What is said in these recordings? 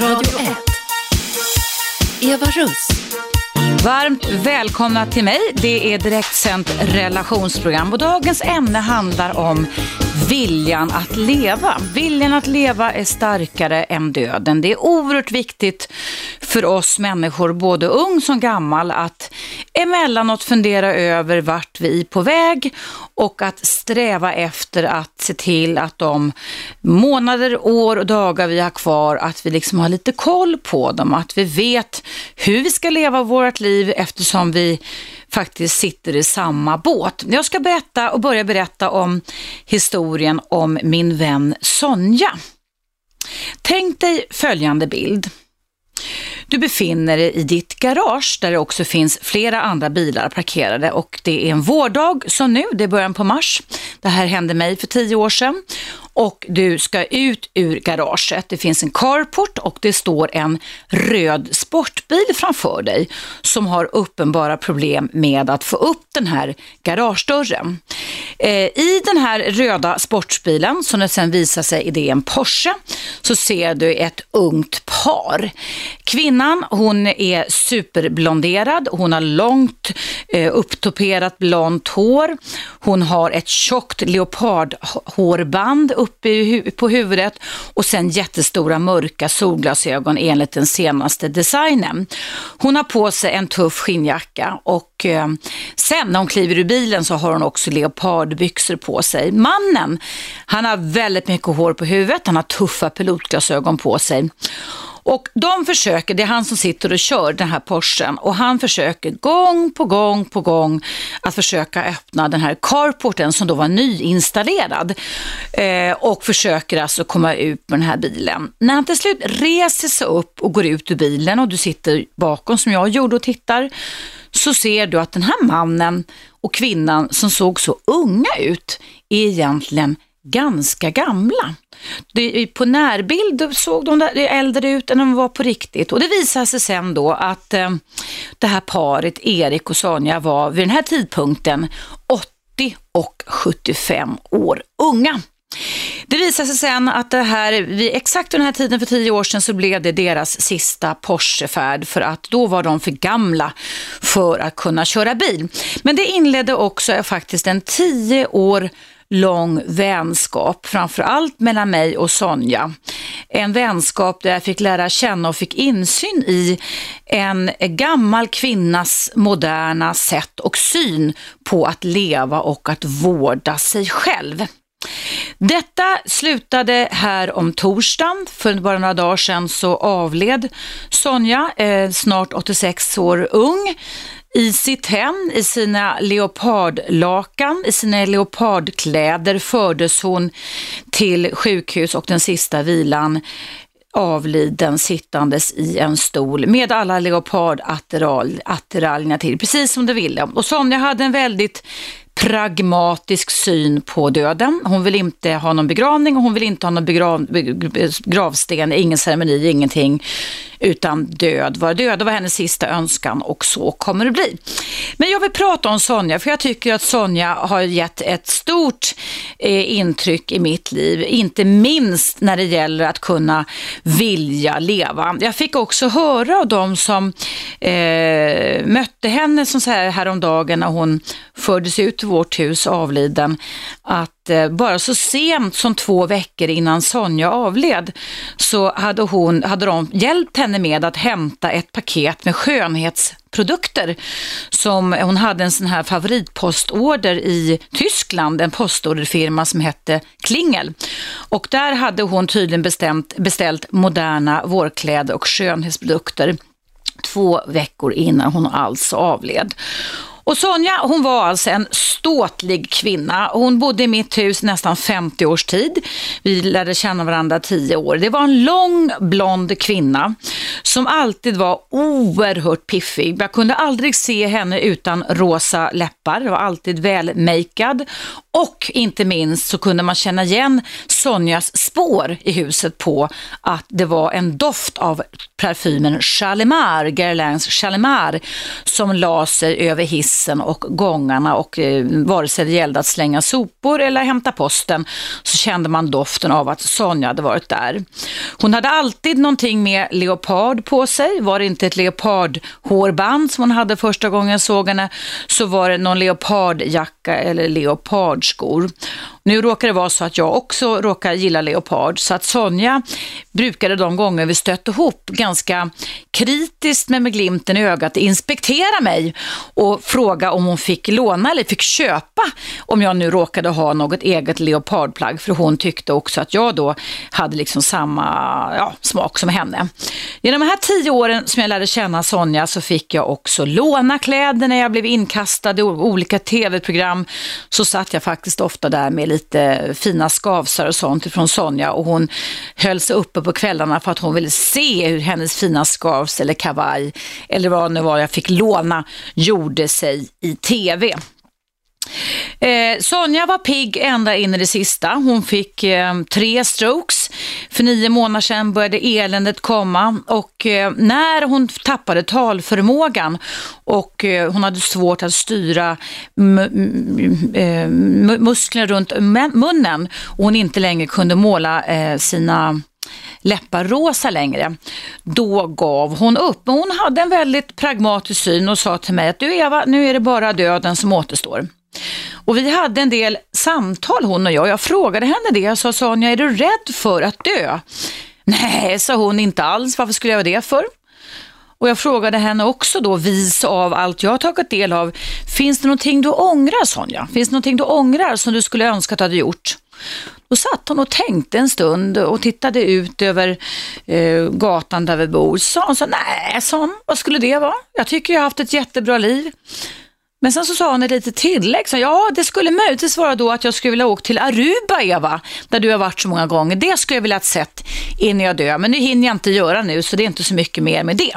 Radio 1. Eva Russ. Varmt välkomna till mig. Det är direktsänt relationsprogram och dagens ämne handlar om viljan att leva. Viljan att leva är starkare än döden. Det är oerhört viktigt för oss människor, både ung som gammal, att emellanåt fundera över vart vi är på väg och att sträva efter att se till att de månader, år och dagar vi har kvar, att vi liksom har lite koll på dem, att vi vet hur vi ska leva vårt liv eftersom vi faktiskt sitter i samma båt. Jag ska berätta och börja berätta om historien om min vän Sonja. Tänk dig följande bild. Du befinner dig i ditt garage där det också finns flera andra bilar parkerade och det är en vårdag som nu, det är början på mars. Det här hände mig för tio år sedan och du ska ut ur garaget. Det finns en carport och det står en röd sportbil framför dig som har uppenbara problem med att få upp den här garagedörren. Eh, I den här röda sportbilen, som det sen visar sig det är en Porsche, så ser du ett ungt par. Kvinnan, hon är superblonderad, hon har långt eh, upptoperat blont hår, hon har ett tjockt leopardhårband uppe på huvudet och sen jättestora mörka solglasögon enligt den senaste designen. Hon har på sig en tuff skinnjacka och eh, sen när hon kliver ur bilen så har hon också leopardbyxor på sig. Mannen, han har väldigt mycket hår på huvudet, han har tuffa pilotglasögon på sig och de försöker, det är han som sitter och kör den här Porschen och han försöker gång på gång på gång att försöka öppna den här carporten som då var nyinstallerad eh, och försöker alltså komma ut med den här bilen. När han till slut reser sig upp och går ut ur bilen och du sitter bakom som jag gjorde och tittar så ser du att den här mannen och kvinnan som såg så unga ut är egentligen ganska gamla. Det, på närbild såg de äldre ut än de var på riktigt och det visade sig sen då att eh, det här paret, Erik och Sonja, var vid den här tidpunkten 80 och 75 år unga. Det visade sig sen att det här, vid exakt den här tiden för tio år sedan så blev det deras sista Porschefärd för att då var de för gamla för att kunna köra bil. Men det inledde också faktiskt en tio år lång vänskap, framförallt mellan mig och Sonja. En vänskap där jag fick lära känna och fick insyn i en gammal kvinnas moderna sätt och syn på att leva och att vårda sig själv. Detta slutade här om torsdagen. För bara några dagar sedan så avled Sonja, eh, snart 86 år ung, i sitt hem, i sina leopardlakan, i sina leopardkläder fördes hon till sjukhus och den sista vilan avliden sittandes i en stol med alla leopardattiraljerna till, precis som du ville. Och Sonja hade en väldigt pragmatisk syn på döden. Hon vill inte ha någon begravning och hon vill inte ha någon begrav, gravsten, ingen ceremoni, ingenting, utan död var död. Det var hennes sista önskan och så kommer det bli. Men jag vill prata om Sonja, för jag tycker att Sonja har gett ett stort eh, intryck i mitt liv, inte minst när det gäller att kunna vilja leva. Jag fick också höra av de som eh, mötte henne som så här häromdagen när hon fördes ut till vårt hus avliden, att eh, bara så sent som två veckor innan Sonja avled så hade, hon, hade de hjälpt henne med att hämta ett paket med skönhetsprodukter som hon hade en sån här favoritpostorder i Tyskland, en postorderfirma som hette Klingel. Och där hade hon tydligen bestämt, beställt moderna vårkläder och skönhetsprodukter två veckor innan hon alltså avled. Och Sonja, hon var alltså en ståtlig kvinna. Hon bodde i mitt hus nästan 50 års tid. Vi lärde känna varandra 10 år. Det var en lång blond kvinna som alltid var oerhört piffig. Jag kunde aldrig se henne utan rosa läppar. Hon Var alltid välmakead. Och inte minst så kunde man känna igen Sonjas spår i huset på att det var en doft av parfymen Chalimar, Guerlains Chalimar, som la sig över hissen hissen och gångarna och eh, vare sig det gällde att slänga sopor eller hämta posten så kände man doften av att Sonja hade varit där. Hon hade alltid någonting med leopard på sig. Var det inte ett leopardhårband som hon hade första gången jag såg henne så var det någon leopardjacka eller leopardskor. Nu råkar det vara så att jag också råkar gilla leopard, så att Sonja brukade de gånger vi stötte ihop ganska kritiskt men med glimten i ögat inspektera mig och fråga om hon fick låna eller fick köpa om jag nu råkade ha något eget leopardplagg, för hon tyckte också att jag då hade liksom samma ja, smak som henne. Genom de här tio åren som jag lärde känna Sonja så fick jag också låna kläder när jag blev inkastad i olika tv-program. Så satt jag faktiskt ofta där med lite fina skavsar och sånt från Sonja och hon höll sig uppe på kvällarna för att hon ville se hur hennes fina skavs eller kavaj eller vad det nu var jag fick låna gjorde sig i tv. Eh, Sonja var pigg ända in i det sista. Hon fick eh, tre strokes. För nio månader sedan började eländet komma och eh, när hon tappade talförmågan och eh, hon hade svårt att styra eh, musklerna runt munnen och hon inte längre kunde måla eh, sina läppar rosa längre. Då gav hon upp. Men hon hade en väldigt pragmatisk syn och sa till mig att du Eva, nu är det bara döden som återstår. Och vi hade en del samtal hon och jag. Jag frågade henne det. Jag sa Sonja, är du rädd för att dö? Nej, sa hon, inte alls. Varför skulle jag vara det för? Och jag frågade henne också då, vis av allt jag har tagit del av, finns det någonting du ångrar Sonja? Finns det någonting du ångrar som du skulle önska att du hade gjort? Då satt hon och tänkte en stund och tittade ut över eh, gatan där vi bor. Så sa hon nej, sa hon, vad skulle det vara? Jag tycker jag har haft ett jättebra liv. Men sen så sa hon ett litet tillägg. Så, ja, det skulle möjligtvis vara då att jag skulle vilja åka till Aruba, Eva, där du har varit så många gånger. Det skulle jag vilja ha sett innan jag dör. Men det hinner jag inte göra nu, så det är inte så mycket mer med det.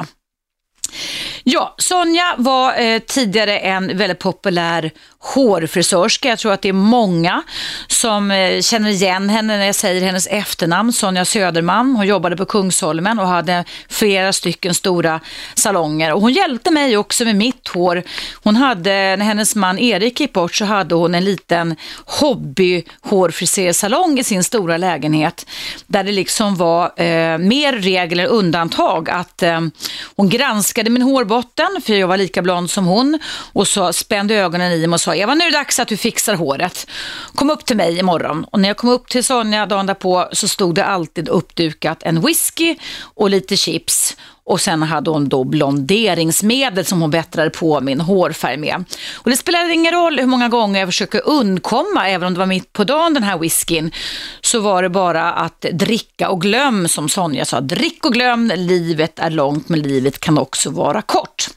Ja, Sonja var eh, tidigare en väldigt populär hårfrisörska. Jag tror att det är många som eh, känner igen henne när jag säger hennes efternamn, Sonja Söderman. Hon jobbade på Kungsholmen och hade flera stycken stora salonger. Och hon hjälpte mig också med mitt hår. Hon hade, när hennes man Erik gick bort så hade hon en liten hobbyhårfrisersalong i sin stora lägenhet där det liksom var eh, mer regler undantag att eh, hon granskade min hårbotten för jag var lika blond som hon och så spände ögonen i mig och sa Eva, nu är det dags att du fixar håret. Kom upp till mig imorgon. Och när jag kom upp till Sonja dagen därpå så stod det alltid uppdukat en whisky och lite chips. Och sen hade hon då blonderingsmedel som hon bättrade på min hårfärg med. Och det spelade ingen roll hur många gånger jag försökte undkomma, även om det var mitt på dagen den här whiskyn, så var det bara att dricka och glöm, som Sonja sa. Drick och glöm, livet är långt men livet kan också vara kort.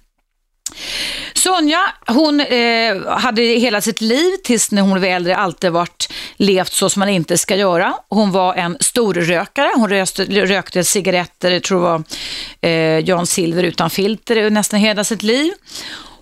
Sonja, hon eh, hade hela sitt liv tills när hon var äldre alltid varit levt så som man inte ska göra. Hon var en stor rökare, Hon röste, rökte cigaretter, jag tror det var eh, Jan Silver utan filter eh, nästan hela sitt liv.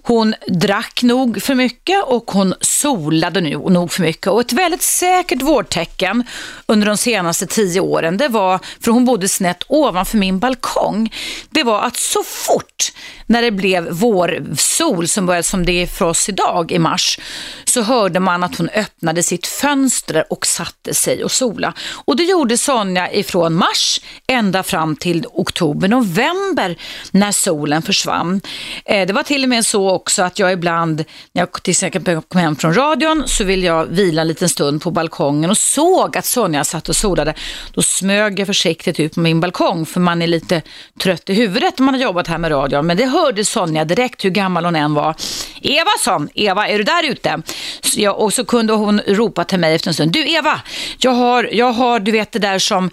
Hon drack nog för mycket och hon solade nog för mycket. Och ett väldigt säkert vårdtecken under de senaste tio åren, det var, för hon bodde snett ovanför min balkong, det var att så fort när det blev vårsol som började som det är för oss idag i mars, så hörde man att hon öppnade sitt fönster och satte sig och sola. Och det gjorde Sonja ifrån mars ända fram till oktober, november när solen försvann. Eh, det var till och med så också att jag ibland, när jag till exempel kom hem från radion, så ville jag vila en liten stund på balkongen och såg att Sonja satt och solade. Då smög jag försiktigt ut på min balkong, för man är lite trött i huvudet när man har jobbat här med radion. Men det hörde Sonja direkt, hur gammal hon än var. Eva, sa Eva, är du där ute? Så jag, och så kunde hon ropa till mig efter en stund. Du Eva, jag har, jag har, du vet det där som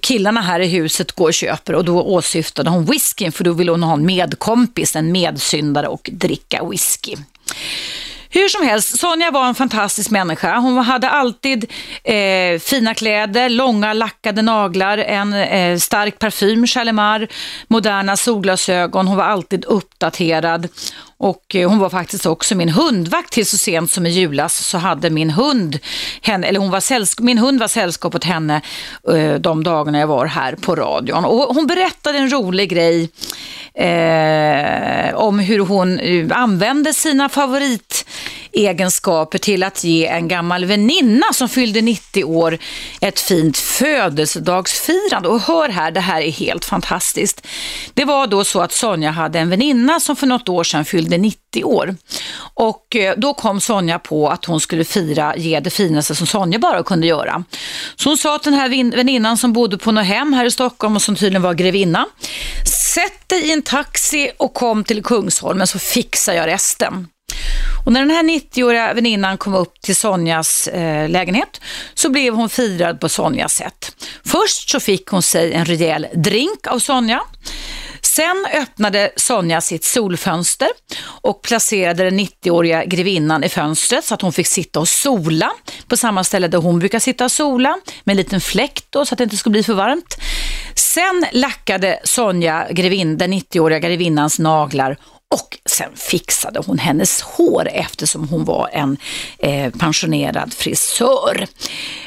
killarna här i huset går och köper. Och då åsyftade hon whiskyn, för då ville hon ha en medkompis, en medsyndare och dricka whisky. Hur som helst, Sonja var en fantastisk människa. Hon hade alltid eh, fina kläder, långa lackade naglar, en eh, stark parfym, Chalimar, moderna solglasögon. Hon var alltid uppdaterad. Och eh, hon var faktiskt också min hundvakt till så sent som i julas så hade min hund, henne, eller hon var sällskap, min hund var sällskap åt henne eh, de dagarna jag var här på radion. Och hon berättade en rolig grej eh, om hur hon eh, använde sina favorit egenskaper till att ge en gammal väninna som fyllde 90 år ett fint födelsedagsfirande. Och hör här, det här är helt fantastiskt. Det var då så att Sonja hade en väninna som för något år sedan fyllde 90 år. Och eh, då kom Sonja på att hon skulle fira, ge det finaste som Sonja bara kunde göra. Så hon sa till den här väninnan som bodde på något hem här i Stockholm och som tydligen var grevinna. Sätt dig i en taxi och kom till Kungsholmen så fixar jag resten. Och när den här 90-åriga väninnan kom upp till Sonjas eh, lägenhet så blev hon firad på Sonjas sätt. Först så fick hon sig en rejäl drink av Sonja. Sen öppnade Sonja sitt solfönster och placerade den 90-åriga grevinnan i fönstret så att hon fick sitta och sola på samma ställe där hon brukar sitta och sola med en liten fläkt då, så att det inte skulle bli för varmt. Sen lackade Sonja, grevin, den 90-åriga grevinnans naglar och sen fixade hon hennes hår eftersom hon var en eh, pensionerad frisör.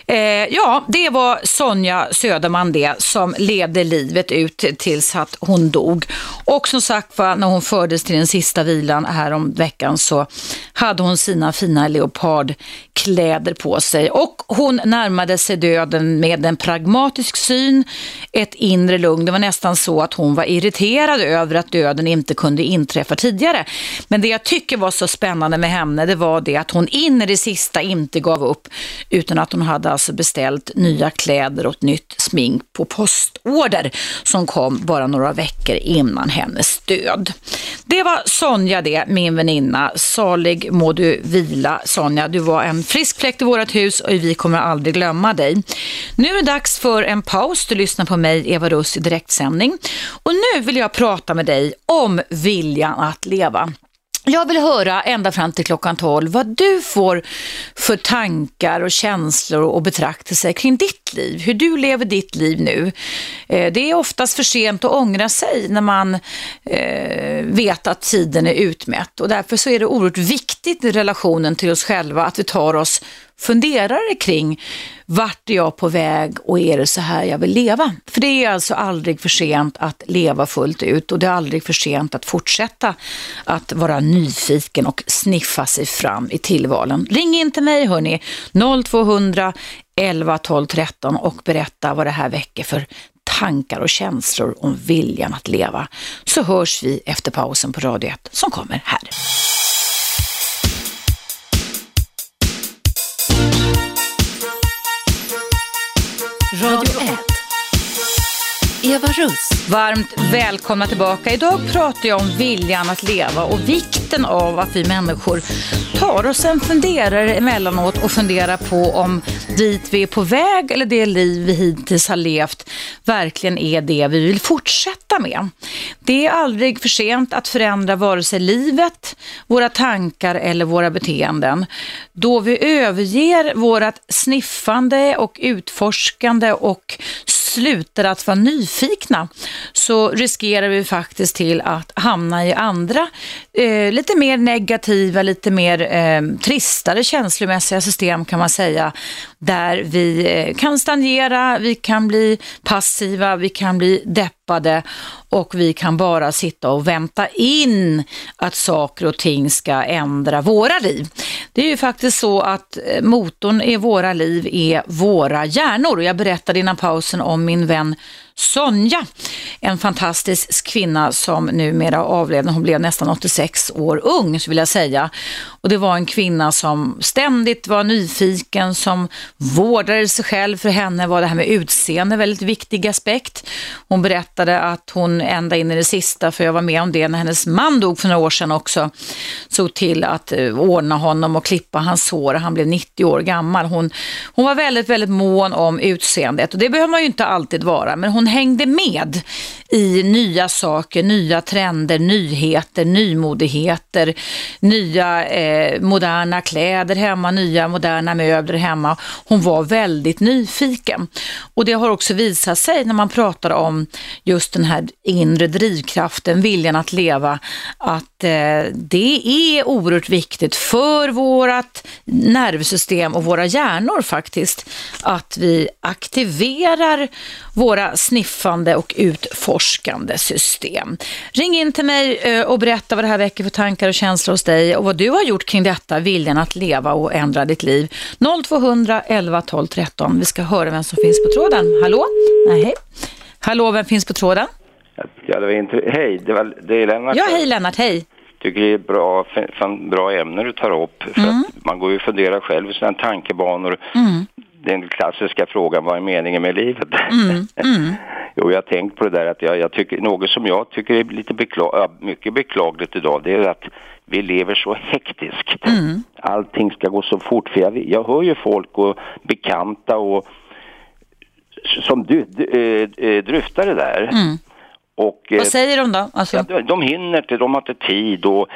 Eh, ja, det var Sonja Söderman det som levde livet ut tills att hon dog. Och som sagt var, när hon fördes till den sista vilan här om veckan så hade hon sina fina leopardkläder på sig och hon närmade sig döden med en pragmatisk syn, ett inre lugn. Det var nästan så att hon var irriterad över att döden inte kunde inträffa tidigare. Men det jag tycker var så spännande med henne, det var det att hon in i det sista inte gav upp, utan att hon hade alltså beställt nya kläder och ett nytt smink på postorder som kom bara några veckor innan hennes död. Det var Sonja det, min väninna. Salig må du vila Sonja. Du var en frisk fläkt i vårt hus och vi kommer aldrig glömma dig. Nu är det dags för en paus. Du lyssnar på mig, Eva Russ, i direktsändning. Och nu vill jag prata med dig om viljan att leva. Jag vill höra ända fram till klockan 12 vad du får för tankar och känslor och betraktelser kring ditt liv. Hur du lever ditt liv nu. Eh, det är oftast för sent att ångra sig när man eh, vet att tiden är utmätt. Och därför så är det oerhört viktigt i relationen till oss själva att vi tar oss funderare kring vart är jag på väg och är det så här jag vill leva? För det är alltså aldrig för sent att leva fullt ut och det är aldrig för sent att fortsätta att vara nyfiken och sniffa sig fram i tillvalen. Ring in till mig hörni, 0200 11 12 13 och berätta vad det här väcker för tankar och känslor om viljan att leva. Så hörs vi efter pausen på Radio 1 som kommer här. Radio 1. Eva Russ. Varmt välkomna tillbaka. Idag pratar jag om viljan att leva och vikten av att vi människor tar oss en funderare emellanåt och funderar på om dit vi är på väg eller det liv vi hittills har levt verkligen är det vi vill fortsätta med. Det är aldrig för sent att förändra vare sig livet, våra tankar eller våra beteenden. Då vi överger vårat sniffande och utforskande och slutar att vara nyfikna så riskerar vi faktiskt till att hamna i andra eh, lite mer negativa, lite mer eh, tristare känslomässiga system kan man säga. Där vi eh, kan stagnera, vi kan bli passiva, vi kan bli deppiga, tappade och vi kan bara sitta och vänta in att saker och ting ska ändra våra liv. Det är ju faktiskt så att eh, motorn i våra liv är våra hjärnor. Jag berättade innan pausen om min vän Sonja, en fantastisk kvinna som numera avled hon blev nästan 86 år ung, så vill jag säga. Och det var en kvinna som ständigt var nyfiken, som vårdade sig själv. För henne var det här med utseende en väldigt viktig aspekt. Hon berättade att hon ända in i det sista, för jag var med om det när hennes man dog för några år sedan också, såg till att eh, ordna honom och klippa hans hår. Han blev 90 år gammal. Hon, hon var väldigt, väldigt mån om utseendet och det behöver man ju inte alltid vara, men hon hon hängde med i nya saker, nya trender, nyheter, nymodigheter, nya eh, moderna kläder hemma, nya moderna möbler hemma. Hon var väldigt nyfiken. Och det har också visat sig när man pratar om just den här inre drivkraften, viljan att leva, att eh, det är oerhört viktigt för vårt nervsystem och våra hjärnor faktiskt, att vi aktiverar våra sniffande och utforskande system. Ring in till mig eh, och berätta vad det här väcker för tankar och känslor hos dig och vad du har gjort kring detta, viljan att leva och ändra ditt liv. 0200 11 12 13. Vi ska höra vem som finns på tråden. Hallå? Nej. Hallå, vem finns på tråden? Ja, det var inte... Hej, det, var, det är Lennart. Ja, hej Lennart, hej. tycker det är bra, fan, bra ämne du tar upp. För Mm. att man går ju och funderar själv i sina tankebanor. Mm. Den klassiska frågan, vad är meningen med livet? Mm. Mm. jo, jag har tänkt på det där att jag, jag tycker, något som jag tycker är lite bekla, ja, mycket beklagligt idag, det är att vi lever så hektiskt. Mm. Allting ska gå så fort. För jag, jag hör ju folk och bekanta och som du, du, eh, eh, dryftar det där. Mm. Och, eh, Vad säger de då? Alltså, Ja, de, de hinner inte, de har inte tid och,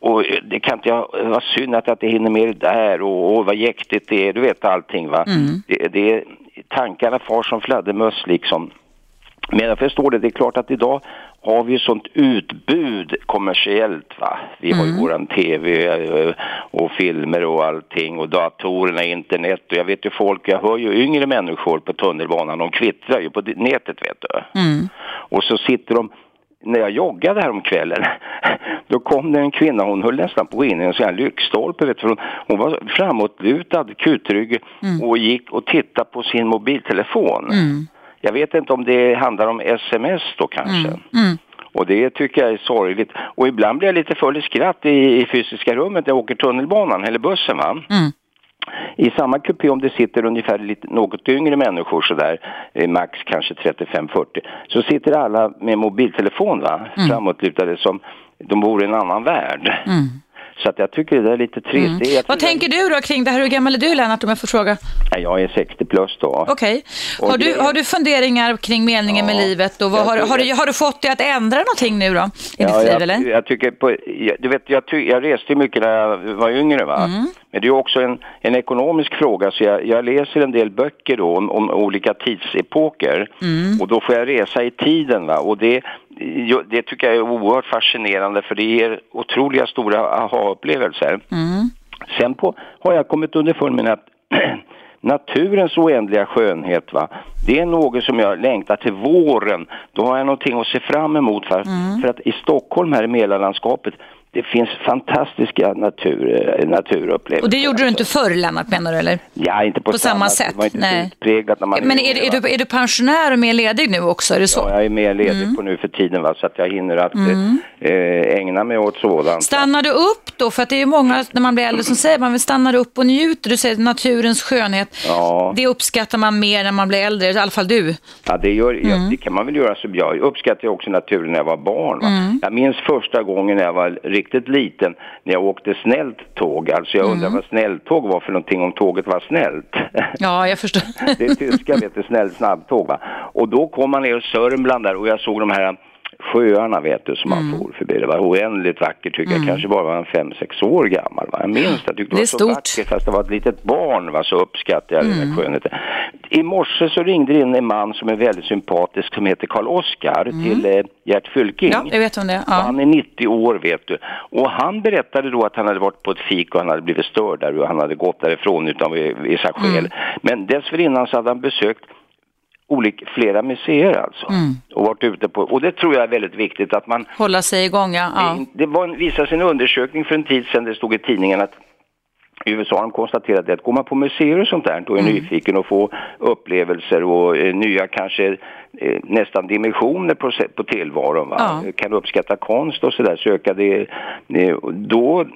och det kan inte jag, vad synd att jag inte hinner med det där och, och vad jäktigt det är, du vet allting va. Mm. Det, det tankarna far som fladdermöss liksom. Men jag förstår det, det är klart att idag har vi ju sånt utbud kommersiellt va. Vi har ju våran tv eh, och filmer och allting och datorerna, internet och jag vet ju folk, jag hör ju yngre människor på tunnelbanan, de kvittrar ju på nätet vet du. mm. Och så sitter de, när jag joggade här om kvällen, då kom det en kvinna, hon höll nästan på att gå in i en sån här lyktstolpe, vet du, hon, hon var framåtlutad, kutrygg och gick och tittade på sin mobiltelefon. Mm. Jag vet inte om det handlar om sms då kanske. Mm. Och det tycker jag är sorgligt. Och ibland blir jag lite full i skratt i, i fysiska rummet när jag åker tunnelbanan eller bussen va. Mm. I samma kupé om det sitter ungefär lite, något yngre människor sådär, eh, max kanske 35-40, så sitter alla med mobiltelefon va, framåtlutade som de bor i en annan värld. Mm. Så att jag tycker det är lite trist. Det är, jag Vad tänker du då kring det här? Hur gammal är du Lennart om jag får fråga? jag, är 60 plus då. Okej. Och Har, du, har du funderingar kring meningen med Ja, livet? Och vad, jag har, tror har, du, har du fått dig att ändra någonting nu då? I ditt Ja, liv jag, eller? jag tycker på, jag, du vet, jag, jag reste mycket när jag var yngre va. Mm. Men det är också en, en ekonomisk fråga så jag, jag läser en del böcker då om, om olika tidsepoker. Mm. Och då får jag resa i tiden va. Och det, det tycker jag är oerhört fascinerande för det ger otroliga stora aha-upplevelser. Mm. Sen på, har jag kommit underfund med att naturens oändliga skönhet, va? det är något som jag längtar till våren. Då har jag någonting att se fram emot. För, för att i Stockholm här i Mälarlandskapet, det finns fantastiska natur, eh, naturupplevelser. Och det gjorde du inte förr Lennart menar du eller? Ja, inte på, på samma sätt, Det var inte nej. Men är, är, du, är du pensionär och mer ledig nu också? Är det så? Ja, jag är mer ledig Mm. på nu för tiden va, så att jag hinner att eh, ägna mig åt sådant. Stannar du upp då? För att det är ju många när man blir äldre som säger man vill stanna upp och njuter. Du säger naturens skönhet. Ja. Det uppskattar man mer när man blir äldre, i alla fall du. Ja, det, gör, Mm. det kan man väl göra. Så jag uppskattar också naturen när jag var barn. Va? Mm. Jag minns första gången när jag var riktigt liten, när jag åkte snällt tåg. Alltså jag undrar Mm. vad snälltåg var för någonting, om tåget var snällt. Ja, jag förstår. det är tyska, vet du, snäll snabbtåg va. Och då kom man ner i Sörmland där och jag såg de här sjöarna vet du som Mm. man for förbi. Det var oändligt vackert tycker jag. Kanske bara var en fem, sex år gammal. Va? Jag minns det. Jag tyckte Det var så stort. vackert fast det var ett litet barn va, så uppskattade jag den Mm. här skönheten. I morse så ringde det in en man som är väldigt sympatisk som heter Karl Oskar till eh, Gert Fylking. Mm. Ja, jag vet om det. Ja. Han är 90 år vet du. Och han berättade då att han hade varit på ett fik och han hade blivit störd där och han hade gått därifrån utan vissa skäl. Mm. Men dessförinnan så hade han besökt olika, flera museer alltså. Mm. Och varit ute på, och det tror jag är väldigt viktigt att man Hålla sig igång, ja. ja. det var en, visade sig en undersökning för en tid sedan, det stod i tidningen att i USA har de konstaterat att går man på museer och sånt där och är nyfiken och får upplevelser och eh, nya kanske eh, nästan dimensioner på, på tillvaron, va? Ja. kan uppskatta konst och sådär, söka det, det, då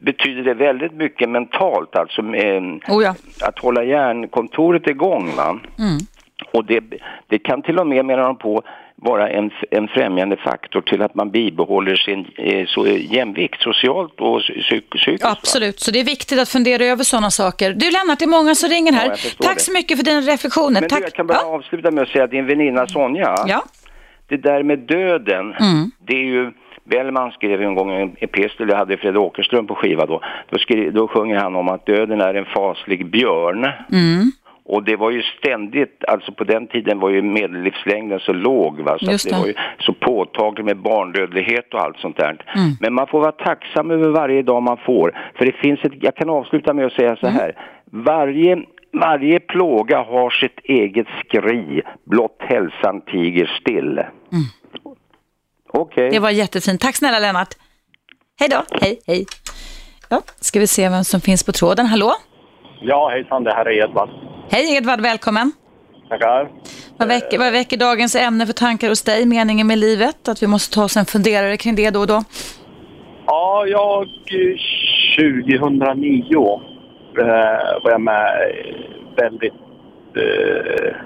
betyder det väldigt mycket mentalt, alltså eh, Oh ja. att hålla hjärnkontoret igång. Va? Mm. Och det, det kan till och med, menar de på, vara en, en främjande faktor till att man bibehåller sin eh, så, jämvikt socialt och psyk, psykiskt. Absolut, så det är viktigt att fundera över sådana saker. Du Lennart, det är många som ringer här. Ja, Tack det. så mycket för dina reflektioner. Men Tack. Du, jag kan bara ja. avsluta med att säga att din väninna Sonja, ja. det där med döden, Mm. det är ju Bellman skrev en gång en epistel, jag hade Fred Åkerström på skiva då. Då, skrev, då sjunger han om att döden är en faslig björn. Mm. Och det var ju ständigt, alltså på den tiden var ju medellivslängden så låg va, så det det. var ju så påtagligt med barndödlighet och allt sånt där. Mm. Men man får vara tacksam över varje dag man får. För det finns ett, jag kan avsluta med att säga så här. Varje, varje plåga har sitt eget skri, blott hälsan tiger still. Okej. Det var jättefint. Tack snälla Lennart. Hej då. Hej, hej. Ja, ska vi se vem som finns på tråden. Hallå? Ja, hejsan, det här är Edvard. Hej Edvard, välkommen. Tackar. Vad väcker, vad väcker dagens ämne för tankar hos dig, meningen med livet? Att vi måste ta oss en funderare kring det då och då? Ja, jag eh, 2009 eh, var jag med väldigt eh,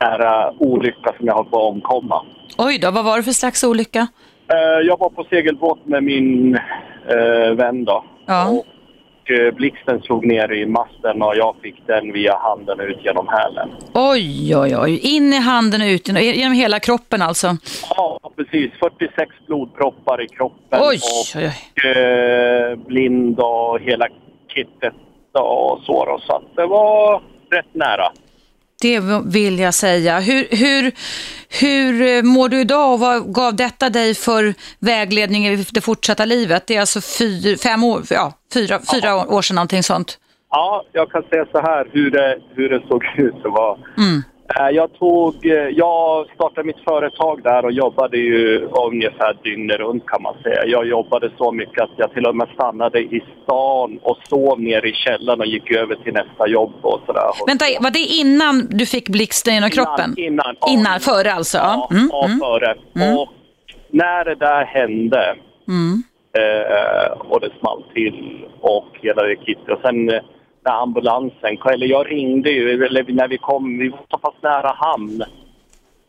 nära olycka som jag höll på att omkomma. Oj då, vad var det för slags olycka? Eh, jag var på segelbåt med min eh, vän då. Ja. Och eh, blixten slog ner i masten och jag fick den via handen ut genom hälen. Oj, oj, oj. In i handen och ut, genom hela kroppen alltså. Ja, precis. 46 blodproppar i kroppen. Oj, och oj, oj. eh, blind och hela kittet och så. Då. Så det var rätt nära. Det vill jag säga. Hur, hur, hur eh, mår du idag och vad gav detta dig för vägledning i det fortsatta livet? Det är alltså fyra, fem år, ja, fyra, fyra år sedan någonting sånt. Ja, jag kan säga så här hur det, hur det såg ut. Det var, Mm. Eh, jag, tog, eh, jag startade mitt företag där och jobbade ju ungefär dygnet runt kan man säga. Jag jobbade så mycket att jag till och med stannade i stan och sov ner i källaren och gick över till nästa jobb och sådär. Vänta, var det innan du fick blixten genom kroppen? Innan, innan. Innan, före alltså? Ja, Ja. Mm, ja mm, före. Mm. Och när det där hände mm. eh, och det small till och hela det kittet. Och sen eh, när ambulansen, eller jag ringde ju, eller när vi kom, vi var så pass nära hamn.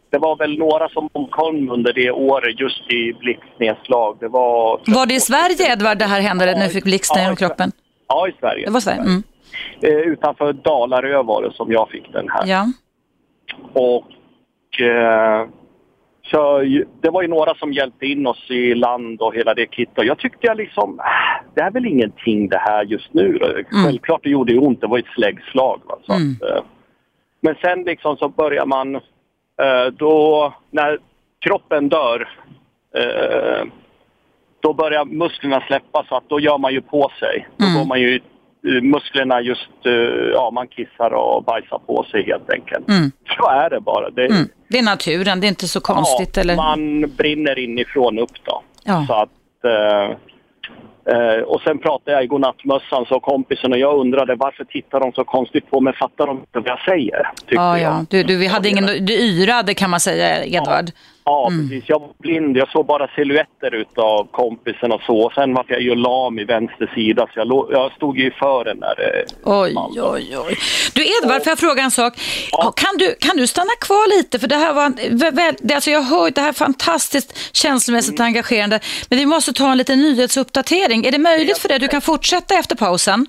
Det var väl några som omkom under det året just i blixtnedslag. Det var... Var det i Sverige, Edvard, det här hände när du fick blixten Ja, i kroppen? Ja, i Sverige. Det var Sverige? Mm. Eh, utanför Dalarö var det som jag fick den här. Ja. Och eh, så det var ju några som hjälpte in oss i land och hela det kittet. Jag tyckte jag liksom, äh, det är väl ingenting det här just nu. då. Självklart det gjorde ont, det var ett släggslag. Va? Så Mm. eh, men sen liksom så börjar man, eh, då när kroppen dör, eh, då börjar musklerna släppa så att då gör man ju på sig. Då Mm. går man ju, musklerna just, eh, ja man kissar och bajsar på sig helt enkelt. Mm. Så är det bara. Det, Mm. Det är naturen, det är inte så konstigt. ja, eller? man brinner inifrån upp då. Ja. Så att, eh, eh, och sen pratade jag i godnattmössan så kompisen och jag undrade varför tittar de så konstigt på mig? Fattar de inte vad jag säger? Ja, ja. Du, du, vi hade ingen, du yrade kan man säga, Edvard. Ja, Mm. precis. Jag var blind. Jag såg bara silhuetter utav kompisen och så. Sen var jag ju lam i vänster sida så jag, jag stod ju i fören när det Oj, oj, oj. Du Edvard, får jag fråga en sak? Ja, Kan, du, kan du stanna kvar lite? För det här var, det, alltså jag hör det här är fantastiskt känslomässigt Mm. engagerande. Men vi måste ta en liten nyhetsuppdatering. Är det möjligt för dig? Du kan fortsätta efter pausen.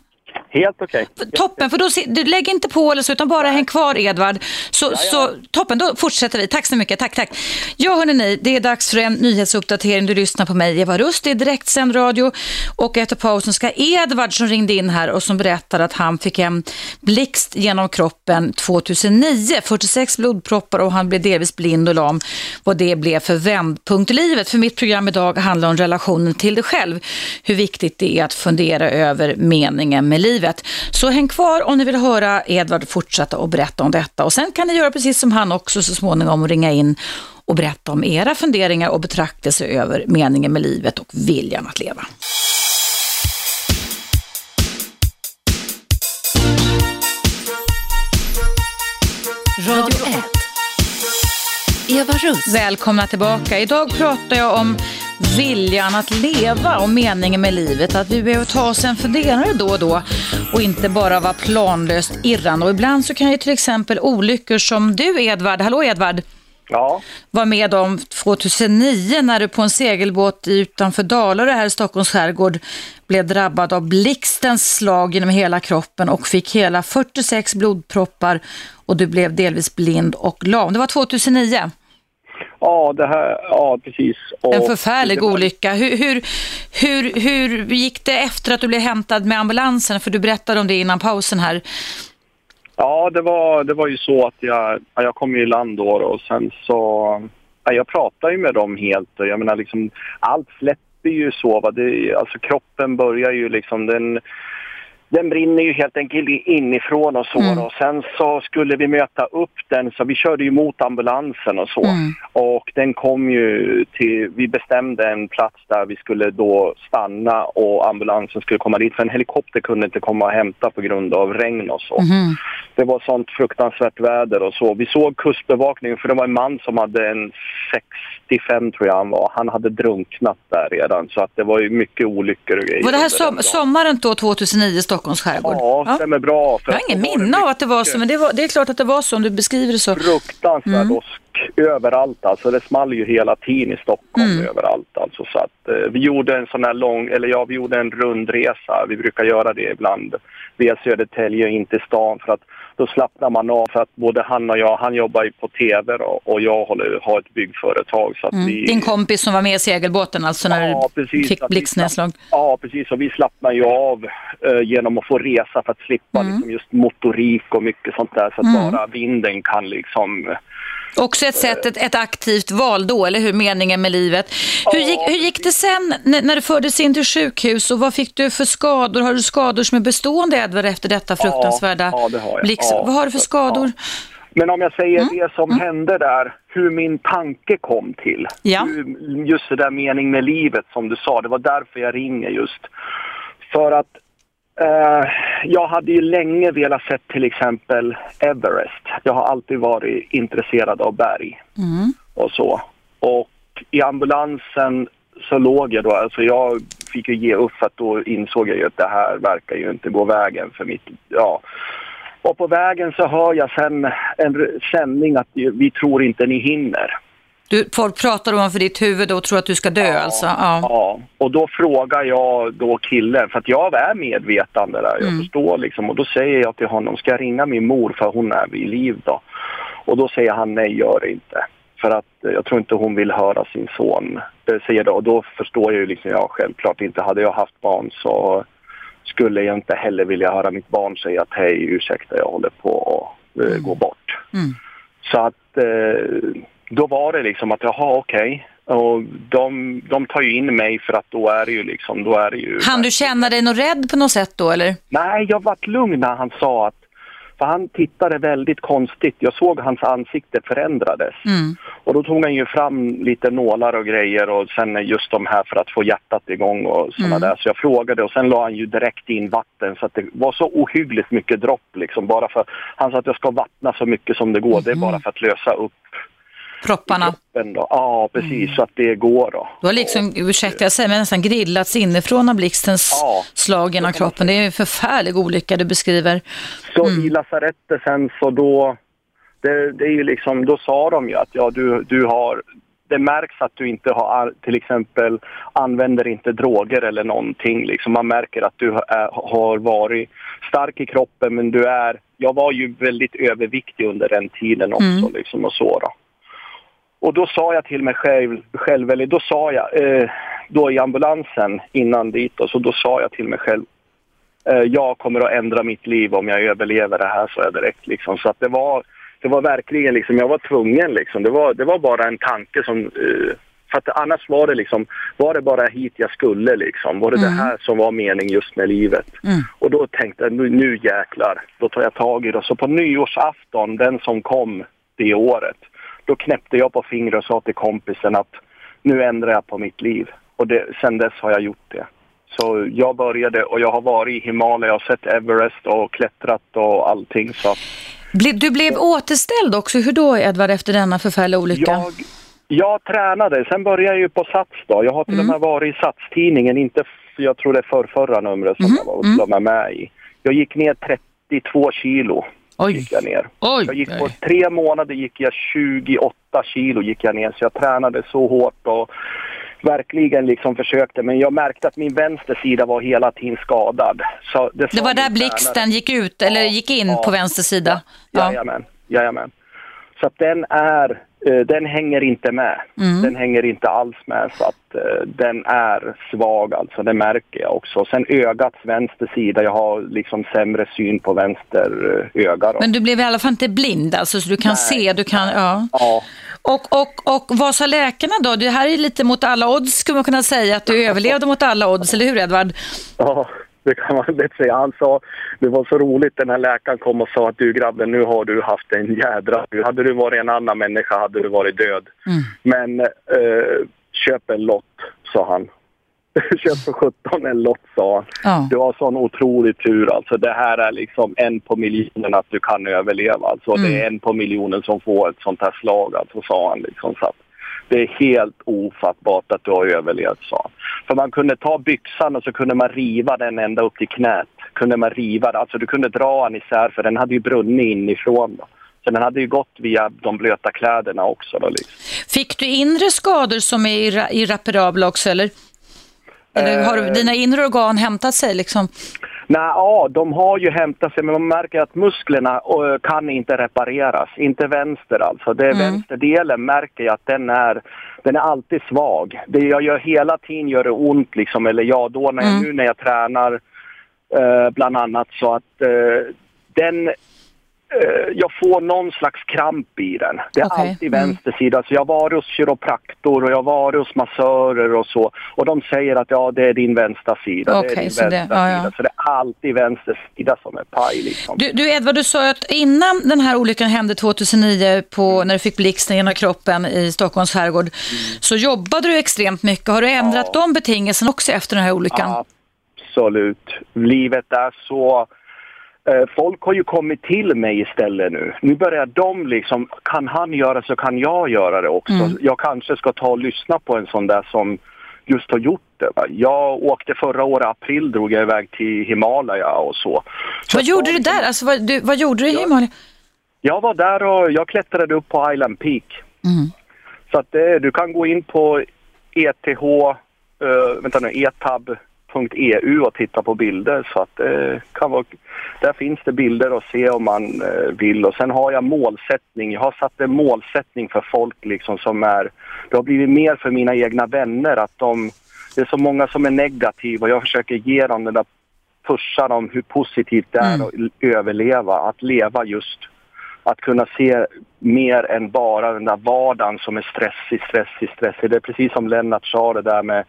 Helt okej. Toppen, för då, du lägger inte på eller så, utan bara häng kvar Edvard. Så, så toppen, då fortsätter vi. Tack så mycket, tack, tack. Ja, hörni, det är dags för en nyhetsuppdatering. Du lyssnar på mig, Eva Rust, det är direktsänd radio. Och efter pausen ska Edvard som ringde in här och som berättade att han fick en blixt genom kroppen 2009. 46 blodproppar och han blev delvis blind och lam. Vad det blev för vändpunkt i livet. För mitt program idag handlar om relationen till dig själv. Hur viktigt det är att fundera över meningen med livet. Så häng kvar om ni vill höra Edvard fortsätta och berätta om detta. Och sen kan ni göra precis som han också så småningom och ringa in och berätta om era funderingar och betraktelser över meningen med livet och viljan att leva. Radio 1. Eva Russ. Välkomna tillbaka. Idag pratar jag om viljan att leva och meningen med livet. Att vi behöver ta oss en funderare då och då och inte bara vara planlöst irrande. Och ibland så kan ju till exempel olyckor som du Edvard, hallå Edvard, Ja. var med om 2009 när du på en segelbåt utanför Dalarö här i Stockholms skärgård blev drabbad av blixtens slag genom hela kroppen och fick hela 46 blodproppar och du blev delvis blind och lam. Det var 2009. Ja, det här, ja precis. Och En förfärlig olycka. Hur, hur, hur, hur gick det efter att du blev hämtad med ambulansen? För du berättade om det innan pausen här. Ja, det var, det var ju så att jag, ja, jag kom i land då och sen så... Ja, jag pratade ju med dem helt och jag menar liksom allt släpper ju så va. Det, alltså kroppen börjar ju liksom den... Den brinner ju helt enkelt inifrån och så. Mm. Och sen så skulle vi möta upp den så vi körde ju mot ambulansen och så. Mm. Och den kom ju till, vi bestämde en plats där vi skulle då stanna och ambulansen skulle komma dit. För en helikopter kunde inte komma och hämta på grund av regn och så. Mhm. Det var sånt fruktansvärt väder och så. Vi såg kustbevakningen för det var en man som hade en 65 tror jag han var. Han hade drunknat där redan så att det var ju mycket olyckor och grejer. Var det här som, sommaren då, 2009 i Stockholms skärgård? Ja, stämmer bra. Jag har ingen det minne av att det var så, men det, var, det är klart att det var så om du beskriver det så. Fruktansvärd Mm. åsk överallt alltså. Det small ju hela tiden i Stockholm Mm. överallt alltså. Så att eh, vi gjorde en sån här lång, eller ja vi gjorde en rundresa. Vi brukar göra det ibland via Södertälje in till stan för att då slappnar man av för att både han och jag, han jobbar ju på tv då, och jag håller, har ett byggföretag så Mm. vi... Din kompis som var med i segelbåten alltså när Ja, du precis, fick blixtnedslag? Ja, precis. Och vi slappnar ju av eh, genom att få resa för att slippa Mm. liksom, just motorik och mycket sånt där. Så att bara vinden kan liksom... Också ett sätt, ett, ett aktivt val då, eller hur? Meningen med livet. Hur gick, hur gick det sen när, du fördes in till sjukhus och vad fick du för skador? Har du skador som är bestående, Edvard, efter detta fruktansvärda ja, det har jag. blixt? Ja. Vad har du för skador? Men om jag säger Mm. det som hände där, hur min tanke kom till. Ja. Hur, just det där mening med livet som du sa, det var därför jag ringer just. För att eh, jag hade ju länge velat se till exempel Everest. Jag har alltid varit intresserad av berg Mm. och så. Och i ambulansen så låg jag då, alltså jag fick ju ge upp för att då insåg jag ju att det här verkar ju inte gå vägen för mitt, ja. Och på vägen så hör jag sen en sändning att vi tror inte ni hinner. Du, folk pratar ovanför ditt huvud och tror att du ska dö alltså? Ja. Ja, och då frågar jag då killen, för att jag är medvetande där, jag Mm. förstår liksom. Och då säger jag till honom, ska jag ringa min mor för hon är vid liv då? Och då säger han, nej gör det inte. För att eh, jag tror inte hon vill höra sin son eh, säga det. Och då förstår jag ju liksom, ja självklart inte. Hade jag haft barn så skulle jag inte heller vilja höra mitt barn säga att hej ursäkta jag håller på att eh, gå bort. Mm. Så att eh, då var det liksom att jaha okej. Och de, de tar ju in mig för att då är det ju liksom, då är det ju... Han du känna dig något rädd på något sätt då eller? Nej, jag vart lugn när han sa att... För han tittade väldigt konstigt. Jag såg hans ansikte förändrades. Mm. Och då tog han ju fram lite nålar och grejer och sen just de här för att få hjärtat igång och sådana Mm. där. Så jag frågade och sen la han ju direkt in vatten så att det var så ohyggligt mycket dropp liksom. Bara för, han sa att jag ska vattna så mycket som det går. Det är bara för att lösa upp Propparna. Ja, precis. Så att det går då. Du har liksom, ursäkta jag säger, men nästan grillats inifrån av blixtens Ja. slag genom kroppen. Det är en förfärlig olycka du beskriver. Så i lasarettet sen så då, det, det är ju liksom, då sa de ju att ja du, du har, det märks att du inte har ar- till exempel använder inte droger eller någonting liksom. Man märker att du är, har varit stark i kroppen men du är, jag var ju väldigt överviktig under den tiden också liksom och så då. Och då sa jag till mig själv, själv eller då sa jag, eh, då i ambulansen innan dit och så då sa jag till mig själv eh, jag kommer att ändra mitt liv om jag överlever det här, så jag direkt. Liksom. Så att det var, det var verkligen liksom, jag var tvungen liksom. Det var, det var bara en tanke som, eh, för att annars var det liksom, var det bara hit jag skulle liksom? Var det det här som var mening just med livet? Mm. Och då tänkte jag, nu, nu jäklar, då tar jag tag i det. Så på nyårsafton, den som kom det året, då knäppte jag på fingret och sa till kompisen att nu ändrar jag på mitt liv. Och det, sen dess har jag gjort det. Så jag började och jag har varit i Himalaya och sett Everest och klättrat och allting. Så Du blev återställd också. Hur då Edvard efter denna förfärliga olycka? jag, jag tränade, sen började jag ju på Sats då. Jag har till och med varit i Satstidningen, inte jag tror det är för förra numret som jag var, med, med i. Jag gick ner 32 kilo Oj. gick jag ner. Oj, Jag gick på tre månader gick jag 28 kilo gick jag ner så jag tränade så hårt och verkligen liksom försökte men jag märkte att min vänster sida var hela tiden skadad. Så det, Det var där blixten tränare. gick ut, eller Ja, gick in ja. på vänster sida. Ja. Jajamän, jajamän. Så att den är, den hänger inte med. Mm. Den hänger inte alls med så att eh, den är svag alltså, det märker jag också. Sen ögats vänster sida, jag har liksom sämre syn på vänster eh, öga då. Men du blev i alla fall inte blind alltså, så du kan Nej, se, du kan, ja. Ja, Och, och, och vad sa läkarna då? Det här är lite mot alla odds skulle man kunna säga, att du överlevde mot alla odds, eller hur Edvard? ja, det kan man lätt säga. Han sa, det var så roligt, den här läkaren kom och sa att du grabben, nu har du haft en jädra... Hade du varit en annan människa hade du varit död. Mm. Men eh, köp en lott, sa han. köp för 17 en lott, sa han. Ja. Du har sån otrolig tur alltså. Det här är liksom en på miljonen att du kan överleva. Alltså Mm. det är en på miljonen som får ett sånt här slag alltså, sa han liksom. Så att det är helt ofattbart att du har överlevt, sa. För man kunde ta byxan och så kunde man riva den ända upp till knät. Kunde man riva alltså du kunde dra den isär för den hade ju brunnit inifrån. Då. Så den hade ju gått via de blöta kläderna också då liksom. Fick du inre skador som är irra- irreparabla också, eller? Eller har Eh. dina inre organ hämtat sig liksom? Nej, ja, de har ju hämtat sig men man märker att musklerna kan inte repareras. Inte vänster alltså. Det är Mm. vänsterdelen märker jag att den är, den är alltid svag. Det jag gör hela tiden gör det ont liksom. Eller ja, då när jag, Mm. nu när jag tränar eh, bland annat så att eh, den jag får någon slags kramp i den. Det är Okej, alltid mm. vänster sida. Så jag har varit hos kiropraktor och jag har varit hos massörer och så. Och de säger att ja, det är din vänstra sida. det är din så det- vänstra ja, ja. sida. Så det är alltid vänster sida som är paj liksom. Du, du Edvard, du sa att innan den här olyckan hände 2009 på, när du fick blixten genom kroppen i Stockholms skärgård så jobbade du extremt mycket. Har du ändrat Ja. de betingelserna också efter den här olyckan? Absolut. Livet är så... Eh, folk har ju kommit till mig istället nu. Nu börjar de liksom, kan han göra så kan jag göra det också. Mm. Jag kanske ska ta och lyssna på en sån där som just har gjort det. Jag åkte förra året, april, drog jag iväg till Himalaya och så. så vad gjorde jag du där? Alltså, vad, du, vad gjorde du i Ja. Himalaya? Jag var där och jag klättrade upp på Island Peak. Mm. Så att det, du kan gå in på ETH, uh, vänta nu, etab.eu och titta på bilder. Så att det kan vara, där finns det bilder att se om man eh, vill. Och sen har jag målsättning. Jag har satt en målsättning för folk liksom som är, det har blivit mer för mina egna vänner att de, det är så många som är negativa och jag försöker ge dem den där pusha dem hur positivt det är Mm. att överleva, att leva just att kunna se mer än bara den där vardagen som är stressig, stressig, stressig. Det är precis som Lennart sa det där med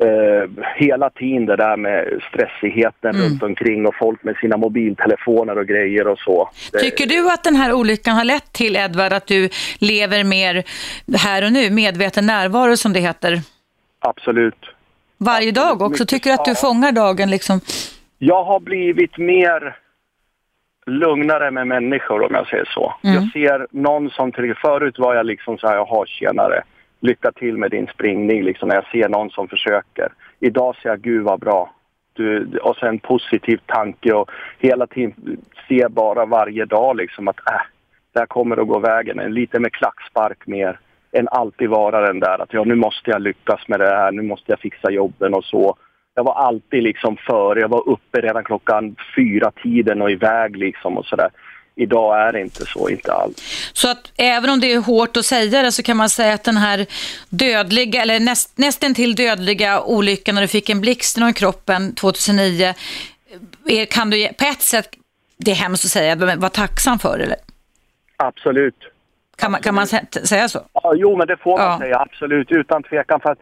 eh, hela tiden det där med stressigheten Mm. runt omkring och folk med sina mobiltelefoner och grejer och så. Tycker du att den här olyckan har lett till, Edvard, att du lever mer här och nu, medveten närvaro som det heter, Absolut. varje dag också? Tycker du att du fångar dagen liksom? Jag har blivit mer lugnare med människor om jag säger så. Mm. Jag ser någon som till förut var jag liksom så här, jaha tjenare, lycka till med din springning liksom när jag ser någon som försöker. Idag säger jag gud vad bra. Du, och sen positiv tanke och hela tiden se bara varje dag liksom att äh, det här kommer att gå vägen. En lite med klackspark mer än alltid vara den där att ja nu måste jag lyckas med det här, nu måste jag fixa jobben och så. Jag var alltid liksom före, jag var uppe redan klockan fyra tiden och iväg liksom och sådär. Idag är det inte så, inte alls. Så att även om det är hårt att säga det så kan man säga att den här dödliga, eller näst, nästan till dödliga olyckan när du fick en blixt genom kroppen 2009, är, kan du på ett sätt, det är hemskt att säga, men vara tacksam för eller? Absolut. Kan man, kan man sä- säga så? Ja, jo, men det får man Ja. säga, absolut, utan tvekan. För att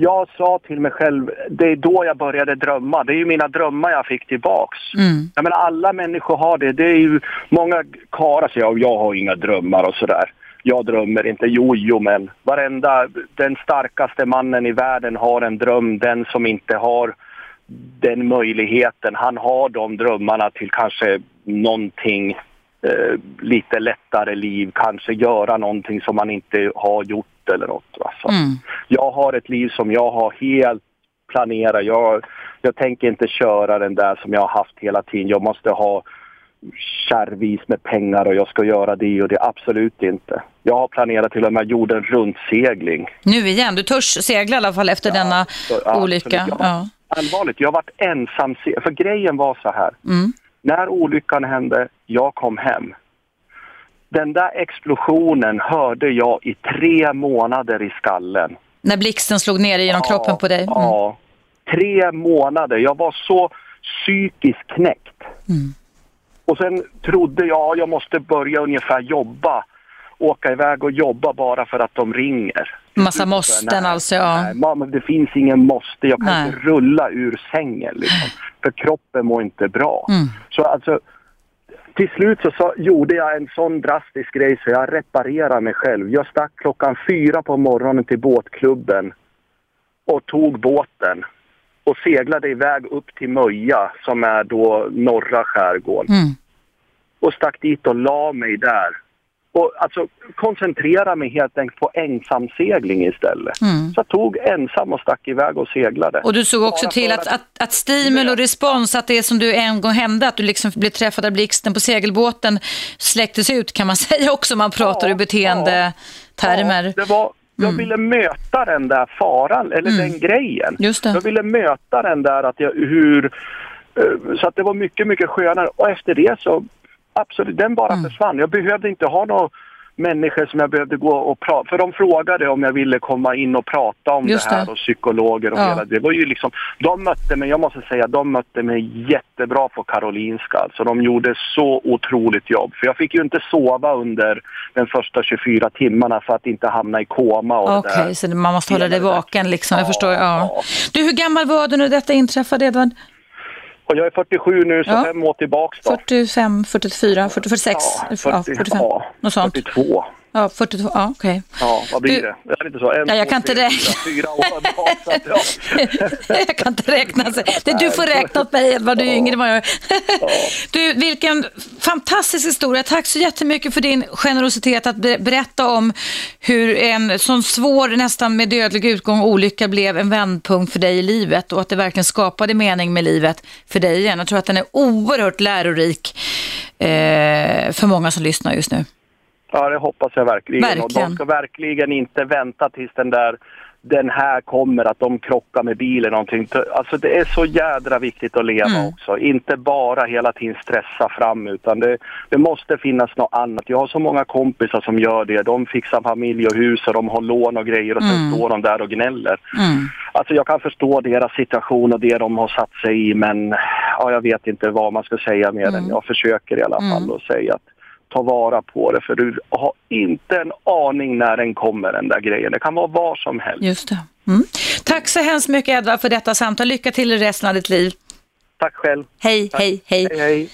jag sa till mig själv, det är då jag började drömma. Det är ju mina drömmar jag fick tillbaks. Mm. Jag menar, alla människor har det. Det är ju många karlar säger jag, jag har inga drömmar och sådär. Jag drömmer inte. Jo, jo, men varenda, den starkaste mannen i världen har en dröm. Den som inte har den möjligheten, han har de drömmarna till kanske någonting eh, lite lättare liv, kanske göra någonting som man inte har gjort eller något. Va? Så Mm. Jag har ett liv som jag har helt planerat. Jag, jag tänker inte köra den där som jag har haft hela tiden. Jag måste ha kärvis med pengar och jag ska göra det och det. Absolut inte. Jag har planerat till och med jorden runtsegling. Nu igen, du törs segla i alla fall efter denna Så, olycka. absolut, Ja. Allvarligt, jag har varit ensam. För grejen var så här. Mm. När olyckan hände, jag kom hem. Den där explosionen hörde jag i tre månader i skallen. När blixten slog ner genom kroppen på dig. Mm. Ja, tre månader. Jag var så psykiskt knäckt. Mm. Och sen trodde jag jag måste börja ungefär jobba. Åka iväg och jobba bara för att de ringer. Massa måsten Nej, alltså. Ja. Nej, mamma, det finns ingen måste. Jag kan Nej. inte rulla ur sängen. Liksom, för kroppen mår inte bra. Mm. Så alltså, till slut så, så gjorde jag en sån drastisk grej så jag reparerade mig själv. Jag stack klockan fyra på morgonen till båtklubben och tog båten och seglade iväg upp till Möja som är då norra skärgården Mm. och stack dit och la mig där. Och alltså koncentrera mig helt enkelt på ensamsegling istället. Mm. Så jag tog ensam och stack iväg och seglade. Och du såg också Bara till för att, att, att stimul och respons, att det som du en gång hände, att du liksom blev träffad av blixten på segelbåten, släcktes ut kan man säga också om man pratar Ja, i beteendetermer. Ja, det var, jag Mm. ville möta den där faran, eller den grejen. Jag ville möta den där att jag, hur... eh, Så att det var mycket, mycket skönare. Och efter det så, absolut, den bara Mm. försvann. Jag behövde inte ha några människor som jag behövde gå och prata För de frågade om jag ville komma in och prata om Just det här det. och psykologer och Ja. hela det. var ju liksom, de mötte mig, jag måste säga, de mötte mig jättebra på Karolinska. Alltså de gjorde så otroligt jobb. För jag fick ju inte sova under den första 24 timmarna för att inte hamna i koma och Okej, där. så man måste hålla dig vaken liksom, jag Ja, förstår. Ja. Du, hur gammal var du när detta inträffade, Edvard? Och jag är 47 nu, så Ja. fem år tillbaks då. 45, 44, 40, 46? Ja, ja, 45, ja, något sånt. 42. Ja, 42, ja okej. Ja, vad blir Du- det? Det är inte så. En, Ja, jag två, kan inte tre, räkna. fyra, år bak. Så att, ja. jag kan inte räkna. Det du får räkna åt mig, Edvard, du är yngre än vad jag är. Du, vilken fantastisk historia. Tack så jättemycket för din generositet att be- berätta om hur en sån svår, nästan med dödlig utgång, olycka blev en vändpunkt för dig i livet och att det verkligen skapade mening med livet för dig igen. Jag tror att den är oerhört lärorik eh, för många som lyssnar just nu. Ja, det hoppas jag verkligen. Och Verkligen. de ska verkligen inte vänta tills den där den här kommer, att de krockar med bilen någonting. Alltså det är så jädra viktigt att leva Mm. också. Inte bara hela tiden stressa fram utan det, det måste finnas något annat. Jag har så många kompisar som gör det. De fixar familj och hus och de har lån och grejer och sen Mm. står de där och gnäller. Mm. Alltså jag kan förstå deras situation och det de har satt sig i men ja, jag vet inte vad man ska säga mer än jag försöker i alla fall Mm. och säga att ta vara på det för du har inte en aning när den kommer den där grejen. Det kan vara var som helst. Just det. Mm. Tack så hemskt mycket Edvard för detta samtal. Lycka till i resten av ditt liv. Tack själv. Hej, hej, hej. Hej, hej.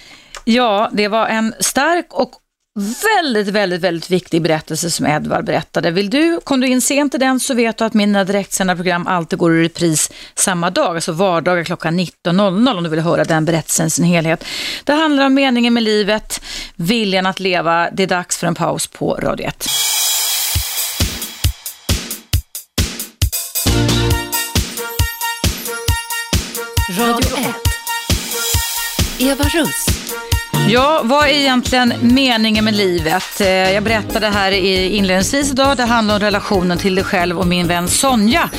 Ja, det var en stark och väldigt, väldigt, väldigt viktig berättelse som Edvard berättade. Vill du, kom du in sent i den så vet du att mina direktsända program alltid går i repris samma dag, alltså vardagar klockan 19.00 om du vill höra den berättelsen i sin helhet. Det handlar om meningen med livet, viljan att leva. Det är dags för en paus på Radio 1. Radio 1. Eva Russ. Ja, vad är egentligen meningen med livet? Eh, jag berättade här inledningsvis idag, det handlar om relationen till dig själv och min vän Sonja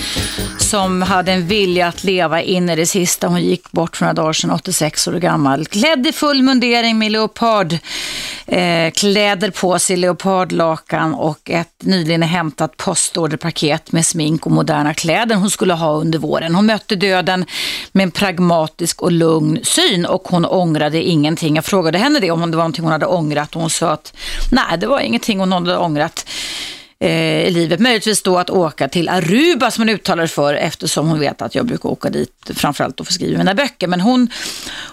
som hade en vilja att leva in i det sista. Hon gick bort för några dagar sedan, 86 år gammal. Klädd i full mundering med leopardkläder eh, på sig, leopardlakan och ett nyligen hämtat postorderpaket med smink och moderna kläder hon skulle ha under våren. Hon mötte döden med en pragmatisk och lugn syn och hon ångrade ingenting. Jag frågade henne det om det var någonting hon hade ångrat. Och hon sa att nej, det var ingenting hon hade ångrat eh, i livet. Möjligtvis då att åka till Aruba som hon uttalar för eftersom hon vet att jag brukar åka dit framförallt och få skriva mina böcker. Men hon,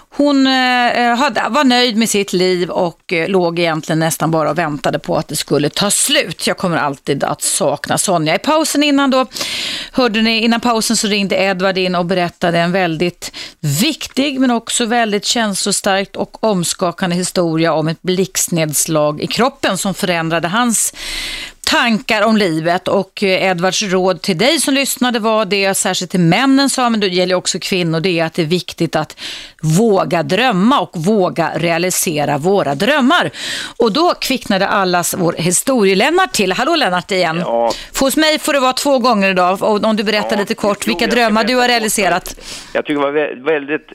hon eh, eh, hade, var nöjd med sitt liv och eh, låg egentligen nästan bara och väntade på att det skulle ta slut. Jag kommer alltid att sakna Sonja. I pausen innan då, hörde ni, innan pausen så ringde Edvard in och berättade en väldigt viktig men också väldigt känslostarkt och omskakande historia om ett blixtnedslag i kroppen som förändrade hans tankar om livet och eh, Edvards råd till dig som lyssnade var det, särskilt till männen sa, men det gäller också kvinnor, det är att det är viktigt att våga drömma och våga realisera våra drömmar. Och då kvicknade allas vår historielennart till. Hallå Lennart igen. Ja. Hos mig får det vara två gånger idag och om du berättar Ja, lite kort vilka drömmar du har realiserat. Jag tycker det var vä- väldigt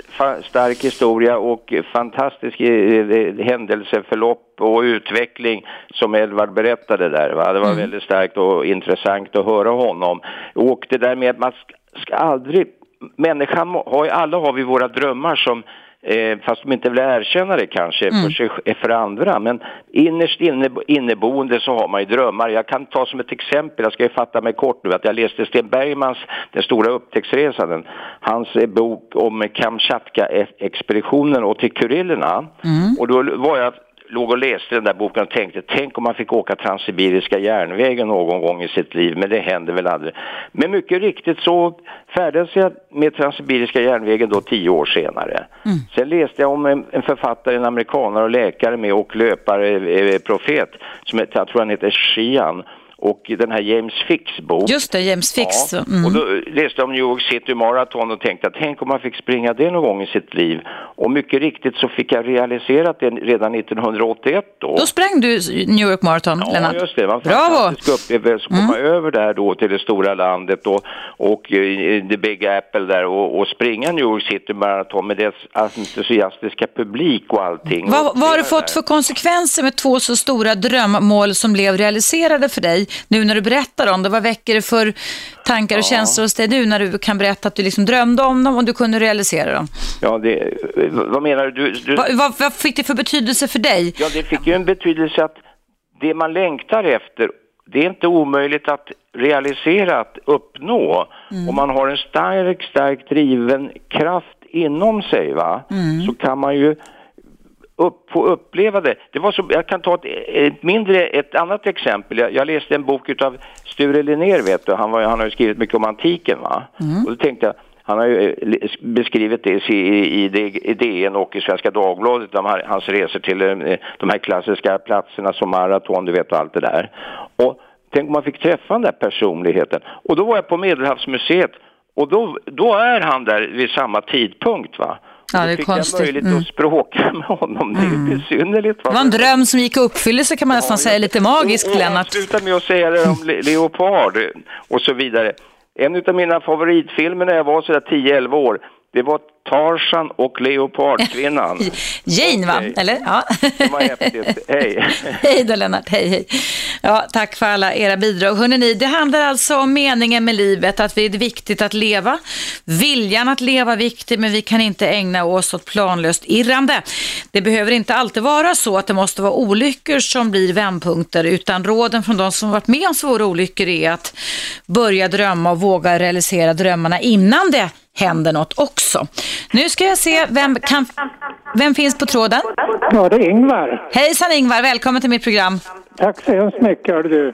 stark historia och fantastisk eh, händelseförlopp och utveckling som Edvard berättade där. Va? Det var väldigt starkt och intressant att höra honom. Och det där med att man ska aldrig... Människan har ju, alla har vi våra drömmar som Eh, fast de inte vill erkänna det kanske för, sig, för andra. Men innerst inne, inneboende så har man ju drömmar. Jag kan ta som ett exempel, jag ska ju fatta mig kort nu, att jag läste Sten Bergmans Den stora upptäcktsresan, hans eh, bok om Kamchatka-expeditionen och till Kurillerna. Och då var jag låg och läste den där boken och tänkte, tänk om man fick åka Transsibiriska järnvägen någon gång i sitt liv, men det händer väl aldrig. Men mycket riktigt så färdades jag med Transsibiriska järnvägen då tio år senare. Sen läste jag om en, en författare, en amerikanare och läkare med och löpare, eh, profet, som jag tror han heter Sheehan, och den här James Ficks bok. Just det, James Fix. Ja, Mm. och då läste jag om New York City Marathon och tänkte att tänk om man fick springa det någon gång i sitt liv. Och mycket riktigt så fick jag realiserat det redan 1981 då. Då sprang du New York Marathon, Ja, Lennart. just det. En Bravo! Mm. upplevelse att komma över där då till det stora landet och, och eh, the Big Apple där och, och springa New York City Marathon med dess entusiastiska publik och allting. Vad, vad har du fått där. för konsekvenser med två så stora drömmål som blev realiserade för dig nu när du berättar om det? Vad väcker det för tankar och känslor hos dig nu när du kan berätta att du liksom drömde om dem och du kunde realisera dem? Ja, det, vad menar du? du, du Vad, vad, vad fick det för betydelse för dig? Ja, det fick ju en betydelse att det man längtar efter, det är inte omöjligt att realisera, att uppnå. Om man har en stark, stark driven kraft inom sig, va, så kan man ju upp, få uppleva det. det var så, jag kan ta ett, ett mindre, ett annat exempel. Jag, jag läste en bok av Sture Linnér, vet du. Han, var, han har ju skrivit mycket om antiken, va. Och då tänkte jag, han har ju eh, beskrivit det i, i, DN och i Svenska Dagbladet, de här, hans resor till eh, de här klassiska platserna som maraton, du vet och allt det där. Och tänk om man fick träffa den där personligheten. Och då var jag på Medelhavsmuseet och då, då är han där vid samma tidpunkt va. Ja, det är konstigt. jag möjlighet Mm. att språka med honom. Det är ju besynnerligt. Det var en dröm som gick i uppfyllelse kan man nästan Ja, säga, jag- lite magiskt och, Lennart. avsluta med att säga det om Le- Leopard och så vidare. En av mina favoritfilmer när jag var sådär 10-11 år, det var Tarzan och Leopardkvinnan. Jane va? Eller? Ja. Det var häftigt. Hej. Hej då Lennart, hej hej. Ja, tack för alla era bidrag. Hörrni, det handlar alltså om meningen med livet, att det är viktigt att leva. Viljan att leva är viktig, men vi kan inte ägna oss åt planlöst irrande. Det behöver inte alltid vara så att det måste vara olyckor som blir vändpunkter, utan råden från de som varit med om svåra olyckor är att börja drömma och våga realisera drömmarna innan det händer något också. Nu ska jag se, vem, kan, vem finns på tråden? Ja, det är Ingvar. Hejsan Ingvar, välkommen till mitt program. Tack så hemskt mycket, hör du.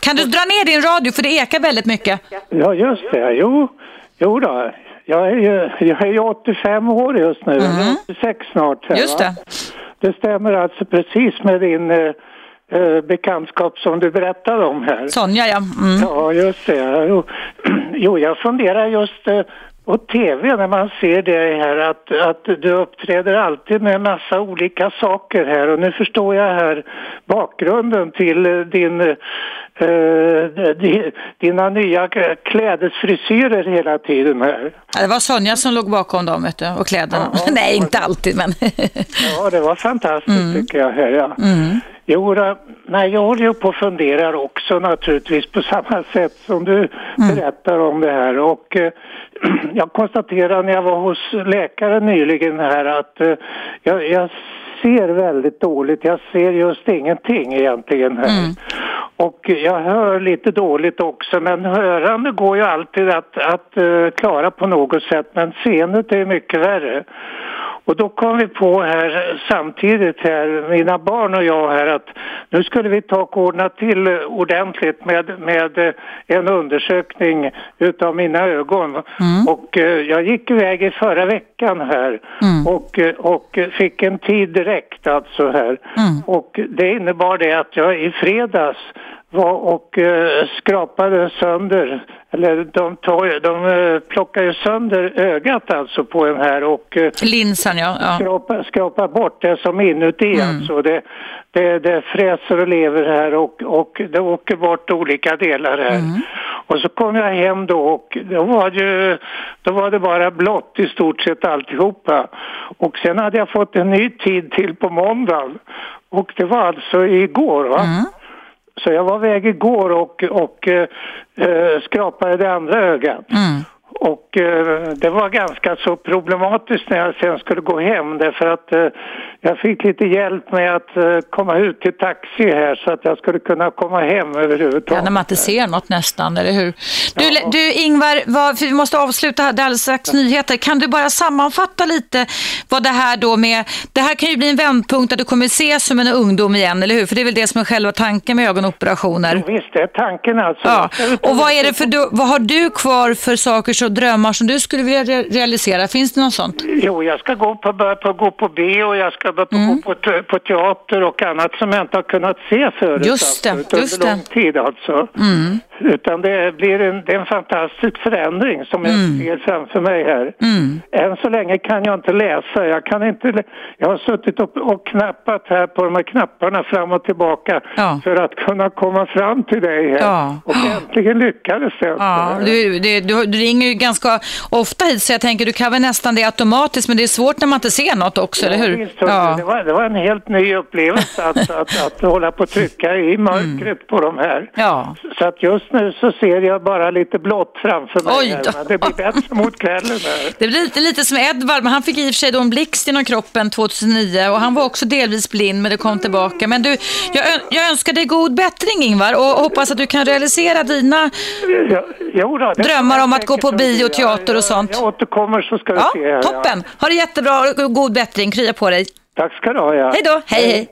Kan du dra ner din radio för det ekar väldigt mycket? Ja, just det. Jo, jo då. Jag är ju jag är ju 85 år just nu. Är 86 snart. här. Just det. Det stämmer alltså precis med din eh, eh, bekantskap som du berättade om här. Sonja ja. Mm. Ja, just det. Jo, jo jag funderar just eh, på tv när man ser det här att, att du uppträder alltid med en massa olika saker här och nu förstår jag här bakgrunden till din, eh, di- dina nya klädesfrisyrer hela tiden här. Ja, Det var Sonja som låg bakom dem vet du, och kläderna. Ja. Nej, inte alltid men. Ja, det var fantastiskt tycker jag. Här, ja. Jo, nej, jag håller ju på och funderar också naturligtvis på samma sätt som du berättar om det här. Och eh, jag konstaterar när jag var hos läkaren nyligen här att eh, jag, jag ser väldigt dåligt. Jag ser just ingenting egentligen här. Och jag hör lite dåligt också, men hörande går ju alltid att, att eh, klara på något sätt, men seendet är mycket värre. Och då kom vi på här samtidigt här, mina barn och jag här att nu skulle vi ta och ordna till ordentligt med, med en undersökning utav mina ögon. Och eh, jag gick iväg i förra veckan här och, eh, och fick en tid direkt alltså här. Och det innebar det att jag i fredags var och eh, skrapade sönder, eller de, tar, de eh, plockar ju sönder ögat alltså på en här och eh, Linsen, ja. ja. skrapar, skrapar bort det som inuti Mm. alltså. Det, det, det fräser och lever här och, och det åker bort olika delar här. Mm. Och så kom jag hem då och då var, det, ju- då var det bara blått i stort sett alltihopa. Och sen hade jag fått en ny tid till på måndagen. Och det var alltså igår va? Mm. Så jag var väg igår och, och eh, eh skrapade det andra ögat. Mm. Och eh, det var ganska så problematiskt när jag sen skulle gå hem därför att eh, jag fick lite hjälp med att eh, komma ut till taxi här så att jag skulle kunna komma hem överhuvudtaget. Ja, när man inte ser något nästan, eller hur? Du, du Ingvar, vad, vi måste avsluta här, det är alldeles strax nyheter. Kan du bara sammanfatta lite vad det här då med, det här kan ju bli en vändpunkt där du kommer ses som en ungdom igen, eller hur? För det är väl det som är själva tanken med ögonoperationer. Jo, visst, det är tanken alltså. Ja, och vad är det för, vad har du kvar för saker och drömmar som du skulle vilja re- realisera? Finns det något sånt? Jo, jag ska gå på, börja på, gå på bio, jag ska börja på, Mm. gå på, på teater och annat som jag inte har kunnat se förut. Just det, alltså, just det. Mm. lång tid alltså. Utan det blir en, det en fantastisk förändring som jag Mm. ser framför mig här. Än så länge kan jag inte läsa. Jag, kan inte, jag har suttit och, och knappat här på de här knapparna fram och tillbaka Ja. för att kunna komma fram till dig här. Ja. Och äntligen lyckades jag. Ja, du, det, du, du ringer ju ganska ofta hit så jag tänker du kan väl nästan det automatiskt men det är svårt när man inte ser något också, eller hur? visst, hörru, det, var, det var en helt ny upplevelse att, att, att hålla på och trycka i mörkret på de här. Ja. Så att just nu så ser jag bara lite blått framför mig. Oj då. det blir bättre mot kvällen här. Det blir lite, lite som Edvard, men han fick i och för sig då en blixt genom kroppen 2009 och han var också delvis blind men det kom tillbaka. Men du, jag, jag önskar dig god bättring Ingvar och hoppas att du kan realisera dina Ja, jo då, Drömmar om jag att gå på bio, teater och Jag- sånt. Jag återkommer så ska vi se. Ja, här, toppen! Ha det jättebra och god bättring, krya på dig. Tack ska du ha. Ja. Hej då, hej hej.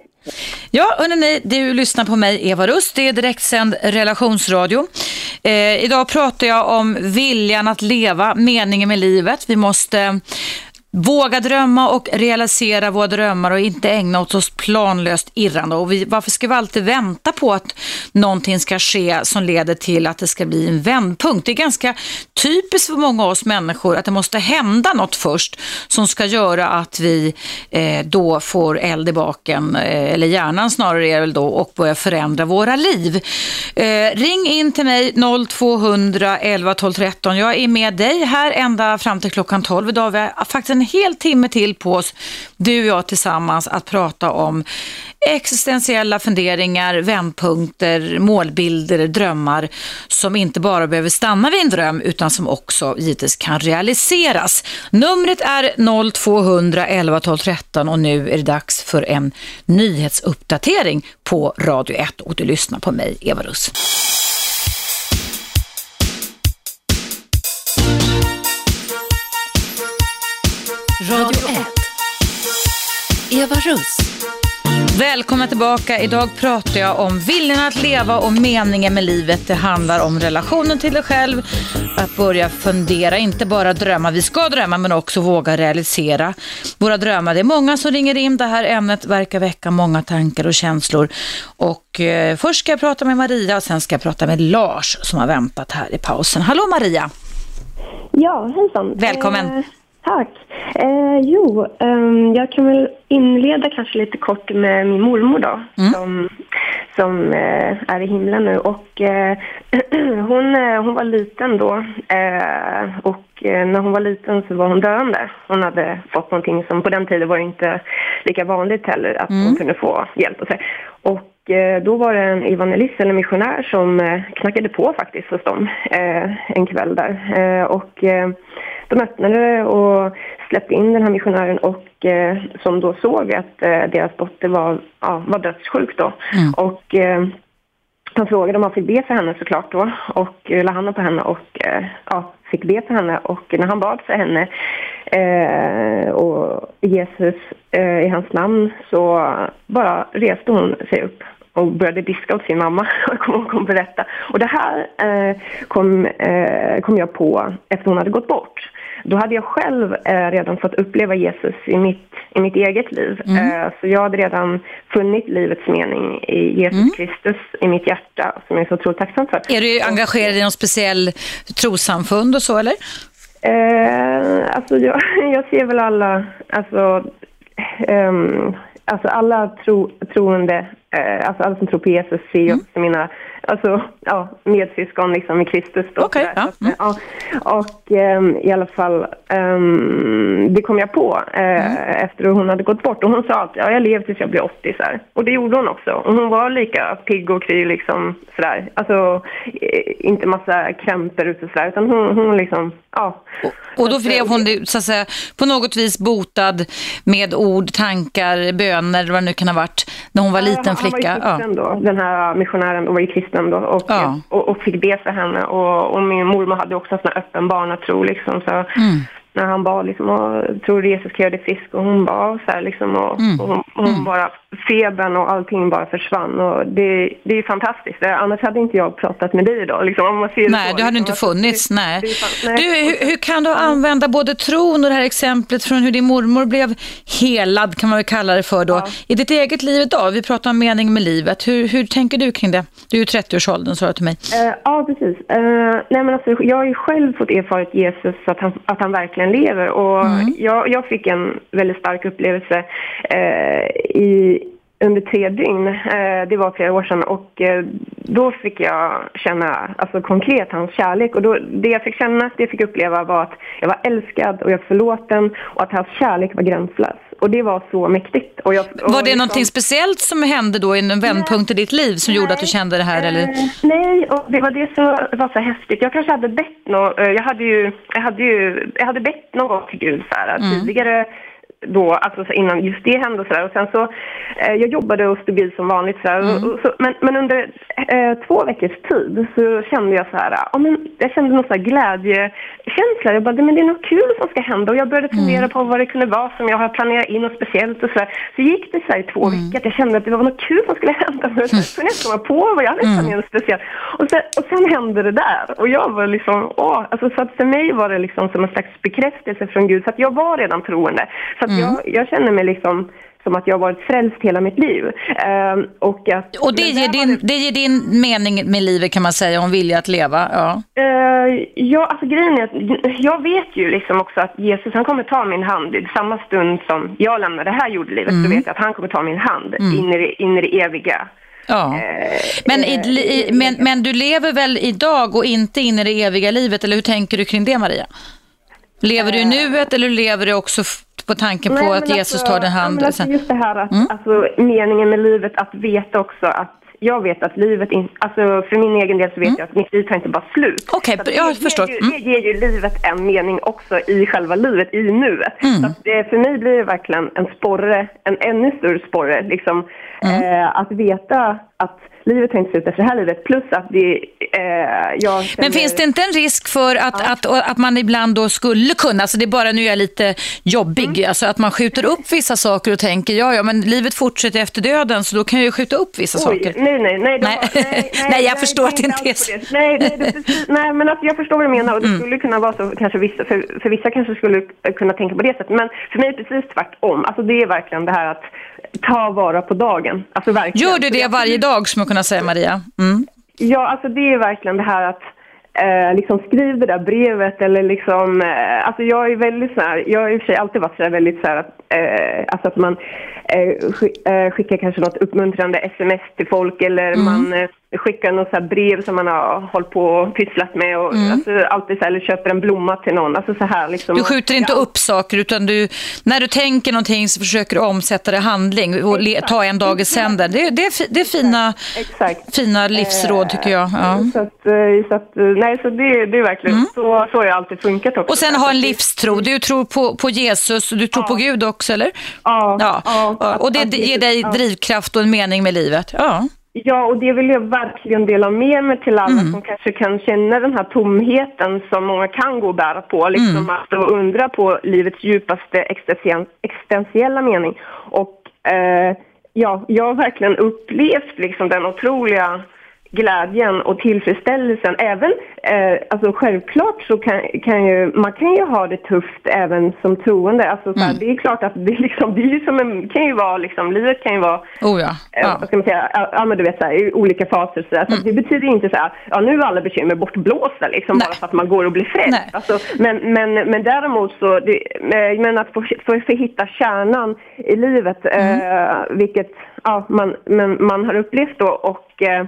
Ja, hörni, du lyssnar på mig, Eva Rust. Det är direktsänd relationsradio. Eh, idag pratar jag om viljan att leva, meningen med livet. Vi måste våga drömma och realisera våra drömmar och inte ägna oss åt planlöst irrande. Och vi, varför ska vi alltid vänta på att någonting ska ske som leder till att det ska bli en vändpunkt? Det är ganska typiskt för många av oss människor att det måste hända något först som ska göra att vi eh, då får eld i baken, eh, eller hjärnan snarare är väl då, och börjar förändra våra liv. Eh, ring in till mig 0200 11 12 13. Jag är med dig här ända fram till klockan 12 idag. Vi har faktiskt en hel timme till på oss, du och jag tillsammans, att prata om existentiella funderingar, vändpunkter, målbilder, drömmar som inte bara behöver stanna vid en dröm utan som också givetvis kan realiseras. Numret är 0200 11 12 13 och nu är det dags för en nyhetsuppdatering på Radio 1 och du lyssnar på mig, Eva Russ. Radio 1. Eva Russ. Välkomna tillbaka. Idag pratar jag om viljan att leva och meningen med livet. Det handlar om relationen till dig själv, att börja fundera, inte bara drömma. Vi ska drömma men också våga realisera våra drömmar. Det är många som ringer in. Det här ämnet verkar väcka många tankar och känslor. Och eh, först ska jag prata med Maria och sen ska jag prata med Lars som har väntat här i pausen. Hallå Maria! Ja, hejsan. Välkommen. Eh, tack. Eh, jo, ehm, jag kan väl inleda kanske lite kort med min mormor då, Mm. som, som eh, är i himlen nu. Och, eh, hon, eh, hon var liten då eh, och eh, när hon var liten så var hon döende. Hon hade fått någonting som på den tiden var inte lika vanligt heller, att hon kunde få hjälp och så. Och eh, då var det en evangelist eller missionär som eh, knackade på faktiskt hos dem eh, en kväll där. Och de öppnade och släppte in den här missionären och som då såg att deras dotter var, ja, var dödssjuk då. Och eh, han frågade om han fick be för henne såklart då och la handen på henne och ja, fick be för henne och när han bad för henne eh, och Jesus eh, i hans namn så bara reste hon sig upp och började diska åt sin mamma och kom, hon kom berätta. Och det här eh, kom, eh, kom jag på efter hon hade gått bort då hade jag själv eh, redan fått uppleva Jesus i mitt, i mitt eget liv. Mm. Eh, så jag hade redan funnit livets mening i Jesus Mm. Kristus i mitt hjärta, som jag är så otroligt tacksam för. Är du engagerad i någon speciell trossamfund och så eller? Eh, alltså jag, jag ser väl alla, alltså, ehm, alltså alla tro, troende, eh, alltså alla som tror på Jesus ser ju också mina alltså, ja, medsyskon liksom i Kristus. Då, sådär. ja, mm. ja, och ehm, i alla fall, ehm, det kom jag på eh, efter att hon hade gått bort. Och hon sa att ja, jag lever tills jag blir 80 så här. Och det gjorde hon också. Och hon var lika pigg och kry liksom sådär. Alltså eh, inte massa krämpor ute sådär. Utan hon, hon liksom, ja. Och då blev hon så att säga, på något vis botad med ord, tankar, böner, vad det nu kan ha varit, när hon var liten flicka. Han var ju kristen då, den här missionären, och var ju kristen då och, Ja. och, och fick be för henne. Och, och min mormor hade också en sån här öppen barnatro liksom. Så Mm. När han bad liksom, och tror Jesus ska göra dig frisk och hon bad så här liksom och, Mm. och hon, hon bara, febern och allting bara försvann och det, det är fantastiskt. Eh, Annars hade inte jag pratat med dig idag liksom, om man ser Nej, så, du hade liksom. inte funnits. det- Nej. det fan- Du, nej. hur, hur kan du använda både tron och det här exemplet från hur din mormor blev helad, kan man väl kalla det för då, i ditt eget liv idag? Vi pratar om mening med livet. Hur, hur tänker du kring det? Du är ju 30-årsåldern, sa du till mig. Eh, ja, precis. Uh, nej, men alltså, jag har ju själv fått erfarit Jesus, att han, att han verkligen lever. Och jag, jag fick en väldigt stark upplevelse eh, i, under tre dygn. Eh, det var flera år sedan. Och eh, då fick jag känna alltså, konkret hans kärlek. Och då, det jag fick känna, det jag fick uppleva var att jag var älskad och jag var förlåten och att hans kärlek var gränslös. Och det var så mäktigt. Och jag, och Var det liksom- någonting speciellt som hände då, en vändpunkt i ditt liv som gjorde att du kände det här? Eller? Eh, nej, och det var det som var så häftigt. Jag kanske hade bett nå, eh, jag hade ju, jag hade ju, jag hade bett någon gång till Gud så här, tidigare då, alltså så innan just det hände och sådär. Och sen så, eh, jag jobbade och stod i som vanligt så här. Och, och så, men, men under eh, två veckors tid så kände jag så här, ja men jag kände någon så här glädjekänsla. Jag bara, men det är något kul som ska hända. Och jag började fundera på vad det kunde vara som jag har planerat in och speciellt och så där. Så gick det så här i två veckor att jag kände att det var något kul som skulle hända. Men jag kunde inte komma på vad jag hade planerat speciellt. Och sen, och sen hände det där. Och jag var liksom, åh, alltså så att för mig var det liksom som en slags bekräftelse från Gud. Så att jag var redan troende. Så att jag, jag känner mig liksom som att jag har varit frälst hela mitt liv. Ehm, och att, Och det ger, din, det ger din mening med livet kan man säga, om vilja att leva. Ja. Eh, ja, alltså grejen är att jag vet ju liksom också att Jesus han kommer ta min hand i samma stund som jag lämnar det här jordelivet. Så vet jag att han kommer ta min hand in, i det, in i det eviga. Ja. Eh, Men, i, eh, i, men, men du lever väl idag och inte in i det eviga livet, eller hur tänker du kring det Maria? Lever du i nuet eller lever du också på tanken på Nej, att men Jesus alltså- tar din hand? men alltså just det här att, Mm. alltså meningen med livet, att veta också att jag vet att livet inte, alltså för min egen del så vet jag att mitt liv tar inte bara slut. Mm. Okej, att jag det, förstår. Ger ju, Mm. Det ger ju livet en mening också i själva livet, i nuet. Mm. Så att det, för mig blir det verkligen en sporre, en ännu större sporre, liksom, Mm. eh, att veta att livet tar inte slut efter det här livet, plus att det, eh, jag Men känner- finns det inte en risk för att, att, att man ibland då skulle kunna, alltså det är bara nu är jag lite jobbig, Mm. alltså att man skjuter upp vissa saker och tänker ja, ja, men livet fortsätter efter döden så då kan jag ju skjuta upp vissa Oj, saker. nej, nej, nej. det Nej. var- Nej, jag förstår att det inte är så. Nej, nej, det, är nej, men att jag förstår vad du menar och det Mm. skulle kunna vara så, kanske vissa, för, för vissa kanske skulle kunna tänka på det sättet. Men för mig är det precis tvärtom. Alltså det är verkligen det här att ta vara på dagen. Alltså verkligen. Gör du det varje dag, som jag kunna säga Maria? Mm. Ja, alltså det är verkligen det här att eh, liksom skriv det där brevet eller liksom, eh, alltså jag är väldigt så här, jag har i och för sig alltid varit så här väldigt så här att, eh, alltså att man eh, eh, skickar kanske något uppmuntrande sms till folk eller Mm. man eh, skickar något så brev som man har hållit på och pysslat med och alltså alltid så här, eller köper en blomma till någon, alltså så här liksom. Mm. Du skjuter inte Ja. upp saker utan du, när du tänker någonting så försöker du omsätta det i handling och le, ta en dag i sänder. Det, det, det är fina, Exakt. fina livsråd tycker jag. Ja. Så att, eh, så att, eh, nej så det, det är verkligen, så, så har jag alltid funkat också. Mm. Och sen ha en det- livstro. Du tror på, på Jesus och du tror på Gud också, eller? Ja, Ja. ja, och det ger dig ja. drivkraft och en mening med livet. Ja. Ja, och det vill jag verkligen dela med mig till alla Mm. som kanske kan känna den här tomheten som många kan gå och bära på. Liksom Mm. att och undra på livets djupaste existen- existentiella mening. Och eh, ja, jag har verkligen upplevt liksom den otroliga glädjen och tillfredsställelsen. Även eh, alltså självklart så kan, kan ju, man kan ju ha det tufft även som troende. Alltså, så här, Det är klart att det, liksom, det är som en, kan ju vara liksom, livet kan ju vara, Oh ja. eh, ja. vad ska man säga, ja men du vet så här, i olika faser så, där. så att det betyder inte så här, ja nu är alla bekymmer bortblåsta liksom Nej. bara för att man går och blir frälst. Alltså, men, men, men däremot så, det, eh, men att få, få, få hitta kärnan i livet, eh, vilket ja, man, men man har upplevt då och, eh,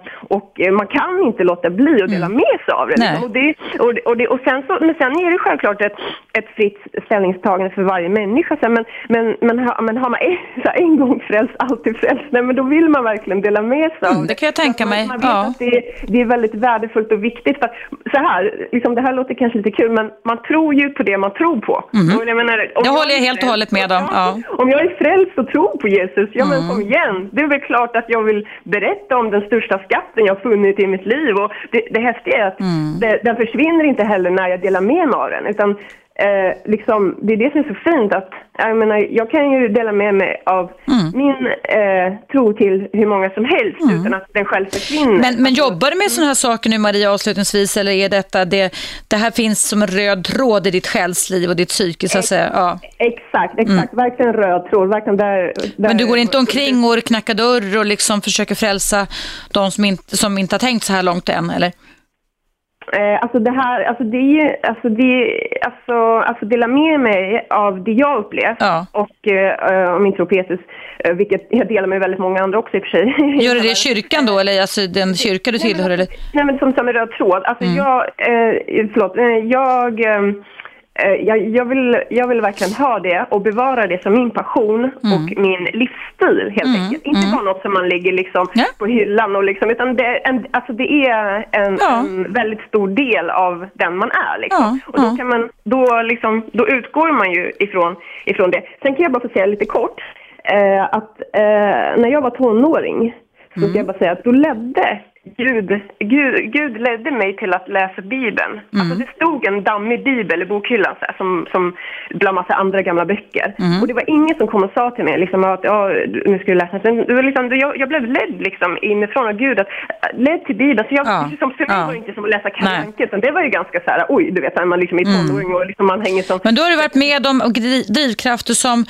och eh, man kan inte låta bli att dela med sig av det. Liksom. Och, det, och, det, och, det, och sen så, men sen är det självklart ett, ett fritt ställningstagande för varje människa. Så, men, men, men, har, men har man en, så här, en gång frälst, alltid frälst, nej, men då vill man verkligen dela med sig av Mm, det kan jag tänka mig. Man vet Ja. att det, det är väldigt värdefullt och viktigt. För att, så här, liksom, det här låter kanske lite kul, men man tror ju på det man tror på. Och jag, menar, om Det jag håller jag helt och hållet med om, ja. Om jag är frälst och tror på Jesus, ja Mm. men kom igen. Det är väl klart att jag vill berätta om den största skatten jag funnit i mitt liv. Och det, det häftiga är att Mm. det, den försvinner inte heller när jag delar med mig av den. Utan eh, liksom, det är det som är så fint att jag, menar, jag kan ju dela med mig av Mm. min eh, tro till hur många som helst utan att den själv försvinner. Men, men jobbar du med sådana här saker nu Maria avslutningsvis eller är detta det, det här finns som en röd tråd i ditt själsliv och ditt psyke så att säga? Ja. Exakt, exakt. Verkligen röd tråd. Verkligen där, där Mm. Men du går inte omkring och knackar dörr och liksom försöker frälsa de som inte, som inte har tänkt så här långt än eller? Eh, alltså det här, alltså det alltså det, alltså, alltså dela med mig av det jag upplevt Ja. och eh, om min tro på Jesus, eh, vilket jag delar med väldigt många andra också i och för sig. Gör du det i kyrkan då eller alltså den kyrka du tillhör eller? Nej men som, som en röd tråd. Alltså jag, eh, förlåt, jag, jag, jag, vill, jag vill verkligen ha det och bevara det som min passion och min livsstil helt enkelt. Inte bara något som man lägger liksom Ja. på hyllan och liksom, utan det, är en, alltså det är en, Ja. en väldigt stor del av den man är. Liksom. Ja, Och då, kan man, då, liksom, då utgår man ju ifrån, ifrån det. Sen kan jag bara få säga lite kort eh, att eh, när jag var tonåring så ska jag bara säga att då ledde Gud, Gud, Gud ledde mig till att läsa Bibeln. Alltså det stod en dammig bibel i bokhyllan så här, som, som bland massa andra gamla böcker. Och det var ingen som kom och sa till mig liksom, att ja, nu ska du läsa. Det var liksom, jag, jag blev ledd liksom, inifrån av Gud, att, ledd till Bibeln. Så jag, Ja, liksom, för mig ja. var det inte som att läsa Kalle utan det var ju ganska så här, oj, du vet, när man liksom är tonåring och liksom man hänger som... Men då har du varit med om dri- drivkrafter som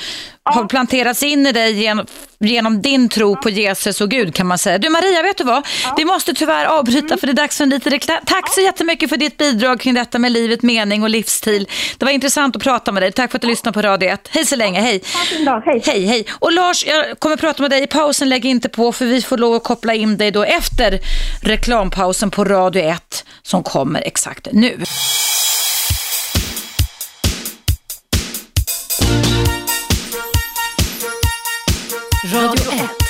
har planterats in i dig genom, genom din tro på Jesus och Gud kan man säga. Du Maria, vet du vad? Vi måste tyvärr avbryta för det är dags för en liten reklam. Tack så jättemycket för ditt bidrag kring detta med livet, mening och livsstil. Det var intressant att prata med dig. Tack för att du lyssnade på Radio 1. Hej så länge, hej. Dag, hej. Hej, hej. Och Lars, jag kommer prata med dig i pausen. Lägg inte på för vi får lov att koppla in dig då efter reklampausen på Radio 1 som kommer exakt nu. Radio 1.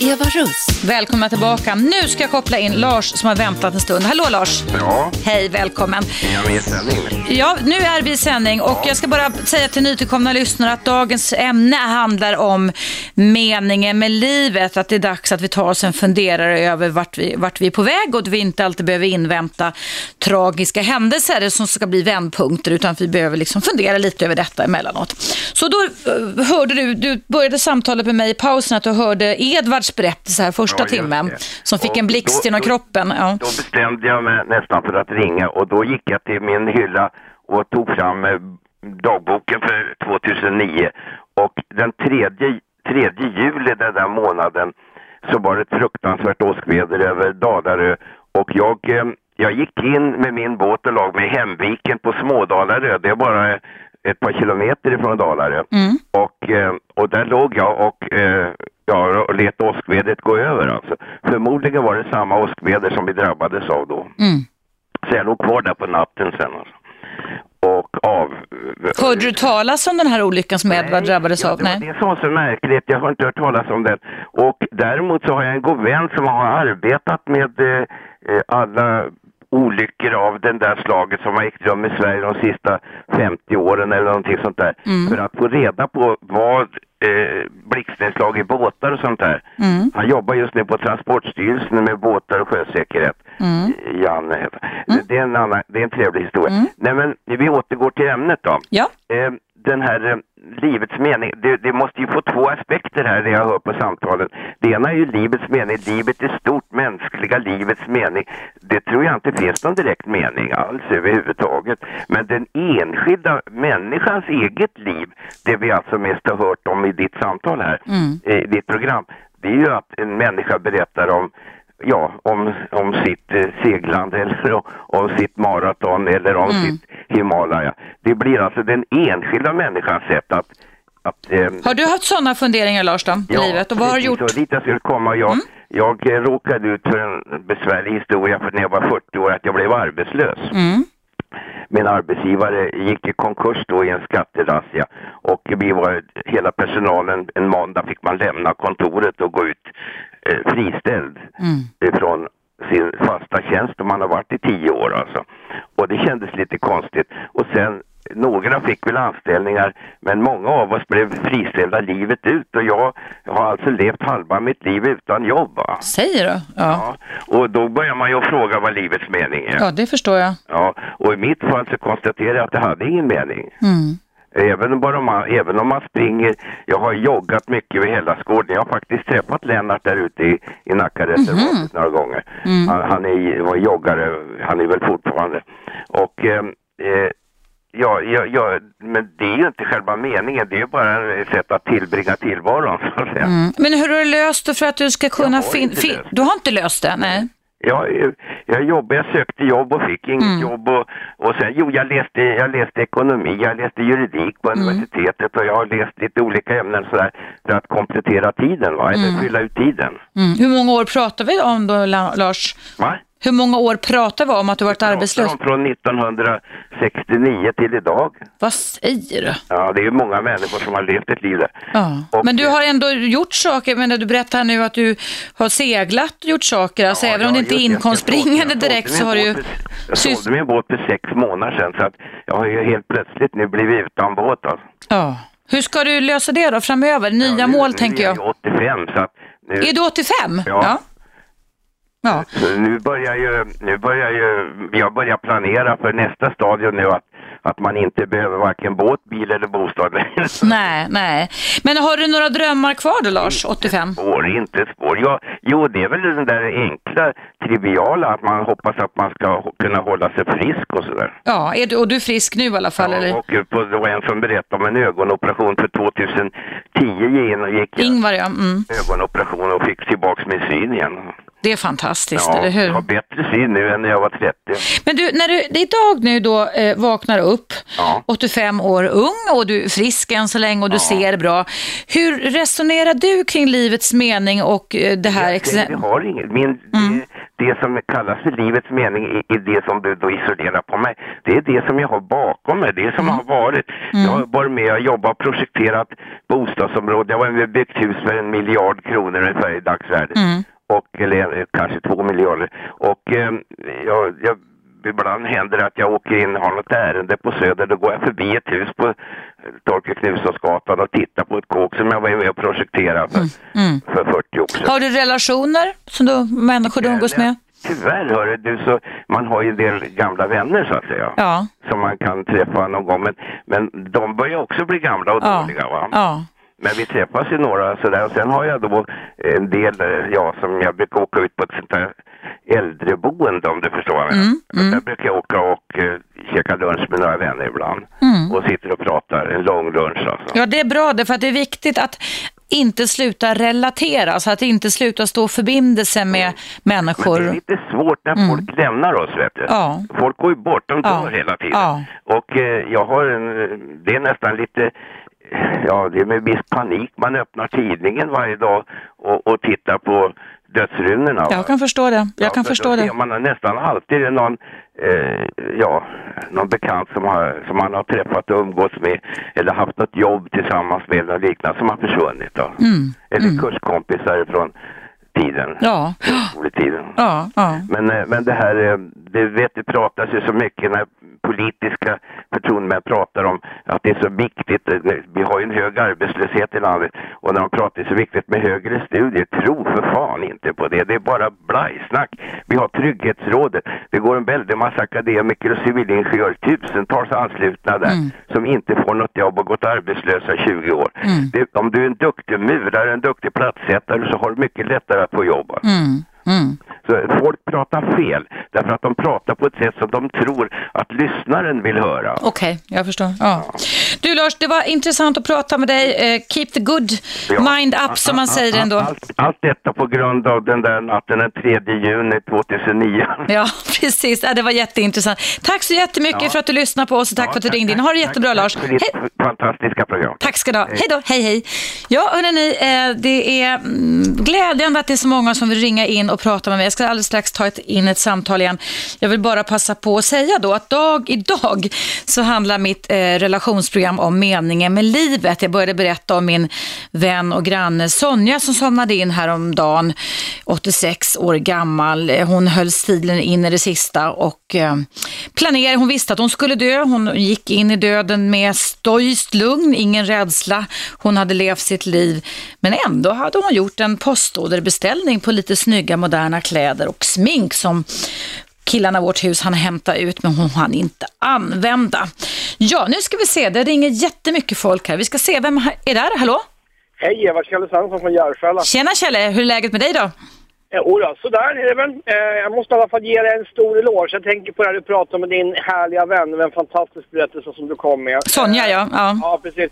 Eva Russ. Välkomna tillbaka. Nu ska jag koppla in Lars som har väntat en stund. Hallå Lars! Ja, Hej, välkommen. är jag med i sändning? Ja, nu är vi i sändning och jag ska bara säga till nytillkomna lyssnare att dagens ämne handlar om meningen med livet. Att det är dags att vi tar oss en funderare över vart vi, vart vi är på väg och att vi inte alltid behöver invänta tragiska händelser som ska bli vändpunkter utan att vi behöver liksom fundera lite över detta emellanåt. Så då eh, hörde du, du började samtalet med mig i pausen att du hörde Edvards berättelse här första Ja, timmen som fick Och en blixt genom kroppen. Ja. Då bestämde jag mig nästan för att ringa och då gick jag till min hylla och tog fram eh, dagboken för 2009 och den tredje, tredje juli den där månaden så var det ett fruktansvärt åskväder över Dalarö och jag, eh, jag gick in med min båt och lag mig i Hemviken på Smådalarö. Det är bara ett par kilometer ifrån Dalarö. Och, eh, och där låg jag och eh, ja, och lät åskvädret gå över alltså. Förmodligen var det samma åskväder som vi drabbades av då. Mm. Så jag låg kvar där på natten sen alltså. Och av... Hörde du talas om den här olyckan som Edvard drabbades ja, av? Det var Nej. det som var så märkligt. Jag har inte hört talas om den. Och däremot så har jag en god vän som har arbetat med eh, alla olyckor av den där slaget som har ägt rum i Sverige de sista 50 åren eller någonting sånt där. Mm. För att få reda på vad eh, blixtnedslag i båtar och sånt där. Mm. Han jobbar just nu på Transportstyrelsen med båtar och sjösäkerhet. Mm. Janne heter han. Det, är en annan, det är en trevlig historia. Nej men vi återgår till ämnet då. Ja. Eh, den här eh, livets mening, det, det, måste ju få två aspekter här det jag hör på samtalen. Det ena är ju livets mening, livet är stort, mänskliga livets mening. Det tror jag inte finns någon direkt mening alls överhuvudtaget. Men den enskilda människans eget liv, det vi alltså mest har hört om i ditt samtal här, mm. i ditt program, det är ju att en människa berättar om ja, om, om sitt eh, seglande eller om sitt maraton eller om mm. sitt Himalaya. Det blir alltså den enskilda människans sätt att att, eh, har du haft sådana funderingar Lars då, i ja, livet? Och vad har du gjort? Så dit jag skulle komma. Jag, mm. jag eh, råkade ut för en besvärlig historia för när jag var 40 år att jag blev arbetslös. Mm. Min arbetsgivare gick i konkurs då i en skatterazzia och vi var hela personalen, en måndag fick man lämna kontoret och gå ut eh, friställd mm. från sin fasta tjänst och man har varit i tio år alltså. Och det kändes lite konstigt. Och sen några fick väl anställningar men många av oss blev friställda livet ut och jag har alltså levt halva mitt liv utan jobb. Va? Säger du? Ja. ja. Och då börjar man ju fråga vad livets mening är. Ja, det förstår jag. Ja, och i mitt fall så konstaterar jag att det hade ingen mening. Mm. Även, bara man, även om man springer, jag har joggat mycket vid Hällaskården. Jag har faktiskt träffat Lennart där ute i, i Nackareservatet mm -hmm. några gånger. Mm. Han, han är, var joggare, han är väl fortfarande. Och eh, eh Ja, ja, ja, men det är ju inte själva meningen, det är ju bara ett sätt att tillbringa tillvaron. Så att säga. Mm. Men hur har du löst det för att du ska kunna finna... Fin du har inte löst det? Nej. Jag, jag jobbade, jag sökte jobb och fick inget mm. jobb och, och sen, jo jag läste, jag läste ekonomi, jag läste juridik på mm. universitetet och jag har läst lite olika ämnen sådär för att komplettera tiden va, eller mm. fylla ut tiden. Mm. Hur många år pratar vi om då Lars? Va? Hur många år pratar vi om att du varit arbetslös? Från 1969 till idag. Vad säger du? Ja, det är ju många människor som har levt ett liv där. Ja. Och, men du har ändå gjort saker, men du berättar nu att du har seglat och gjort saker, alltså ja, även om det inte är inkomstbringande direkt så har du ju... Jag sålde min båt för sex månader sedan så att jag har ju helt plötsligt nu blivit utan båt alltså. Ja. Hur ska du lösa det då framöver? Nya ja, nu, mål nu tänker jag. Nu är jag 85 så att nu... Är du 85? Ja. ja. Ja. nu börjar ju, nu börjar ju, jag börjar planera för nästa stadium nu att, att man inte behöver varken båt, bil eller bostad Nej, nej. Men har du några drömmar kvar då Lars, 85? Spår, inte spår. Ja, jo, det är väl den där enkla, triviala, att man hoppas att man ska kunna hålla sig frisk och sådär. Ja, är du, och du är frisk nu i alla fall? Ja, eller? och på, det var en som berättade om en ögonoperation för 2010 gick jag. Ingvar, ja. Mm. Ögonoperation och fick tillbaka min syn igen. Det är fantastiskt, ja, eller hur? jag har bättre syn nu än när jag var 30. Men du, när du idag nu då eh, vaknar upp, ja. 85 år ung och du är frisk än så länge och du ja. ser bra. Hur resonerar du kring livets mening och eh, det här? Jag, jag har inget. Min, mm. det, det, som kallas för livets mening är, det som du då isolerar på mig. Det är det som jag har bakom mig, det som mm. har varit. Mm. Jag har varit med och jobbat och projekterat bostadsområden. Jag har med byggt hus för en miljard kronor ungefär i dagsvärde. Mm och, eller kanske två miljarder. Och eh, jag, jag, ibland händer det att jag åker in och har något ärende på Söder. Då går jag förbi ett hus på Torkel Knutssonsgatan och tittar på ett kåk som jag var med och projekterade för, mm. Mm. för 40 år sedan. Har du relationer som du, människor du umgås med? Tyvärr hör du, så man har ju en del gamla vänner så att säga. Ja. Som man kan träffa någon gång. Men, men de börjar också bli gamla och ja. dåliga va? Ja. Men vi träffas ju några sådär och sen har jag då en del, eh, ja som jag brukar åka ut på ett sånt här äldreboende om du förstår vad jag menar. Mm, mm. Där brukar jag åka och uh, käka lunch med några vänner ibland. Mm. Och sitter och pratar en lång lunch alltså. Ja det är bra det för att det är viktigt att inte sluta relatera, så att inte sluta stå förbindelse med mm. människor. Men det är lite svårt när mm. folk lämnar oss vet du. Ja. Folk går ju bort, de dör ja. hela tiden. Ja. Och eh, jag har en, det är nästan lite ja, det är med viss panik man öppnar tidningen varje dag och, och tittar på dödsrunorna. Jag kan förstå det. Jag ja, kan förstå det. Man har nästan alltid någon, eh, ja, någon bekant som, har, som man har träffat och umgåtts med eller haft något jobb tillsammans med eller liknande som har försvunnit. Då. Mm. Eller mm. kurskompisar från tiden. Ja. Skoletiden. Ja, ja. Men, eh, men det här, eh, det vet, det pratas ju så mycket när politiska förtroendemän pratar om att det är så viktigt. Vi har ju en hög arbetslöshet i landet och när de pratar det är så viktigt med högre studier. Tro för fan inte på det. Det är bara blajsnack. Vi har Trygghetsrådet. Det går en väldig massa akademiker och civilingenjörer, tusentals anslutna där, mm. som inte får något jobb och gått arbetslösa i 20 år. Mm. Det, om du är en duktig murare, en duktig plattsättare så har du mycket lättare att få jobb. Mm. Mm. Så folk pratar fel därför att de pratar på ett sätt som de tror att lyssnaren vill höra. Okej, okay, jag förstår. Ja. Du Lars, det var intressant att prata med dig. Uh, keep the good ja. mind up som man säger ändå. Allt, allt, detta på grund av den där natten den 3 juni 2009. Ja, precis. Ja, det var jätteintressant. Tack så jättemycket ja. för att du lyssnade på oss och tack för att du ringde in. Ha det jättebra tack, Lars. Tack för ditt hej. fantastiska program. Tack ska du ha. Hej då, hej hej. Ja, hörrni, eh, det är mm, glädjande att det är så många som vill ringa in och prata med mig. Jag ska alldeles strax ta in ett samtal igen. Jag vill bara passa på att säga då att dag, idag så handlar mitt eh, relationsprogram om meningen med livet. Jag började berätta om min vän och granne Sonja som somnade in häromdagen, 86 år gammal. Eh, hon höll stilen in i det sista och eh, planerade, hon visste att hon skulle dö. Hon gick in i döden med stoiskt lugn, ingen rädsla. Hon hade levt sitt liv men ändå hade hon gjort en postorderbeställning på lite snygga moderna kläder och smink som killarna i vårt hus han hämta ut men hon hann inte använda. Ja, nu ska vi se, det ringer jättemycket folk här. Vi ska se, vem är där? Hallå? Hej, Eva Kjelle Svensson från Järfälla. Tjena Kjelle, hur är läget med dig då? Jo då, sådär är det väl. Eh, jag måste i alla fall ge dig en stor eloge. Jag tänker på det du pratade med din härliga vän, med en fantastisk berättelse som du kom med. Sonja, ja. Ja, ja precis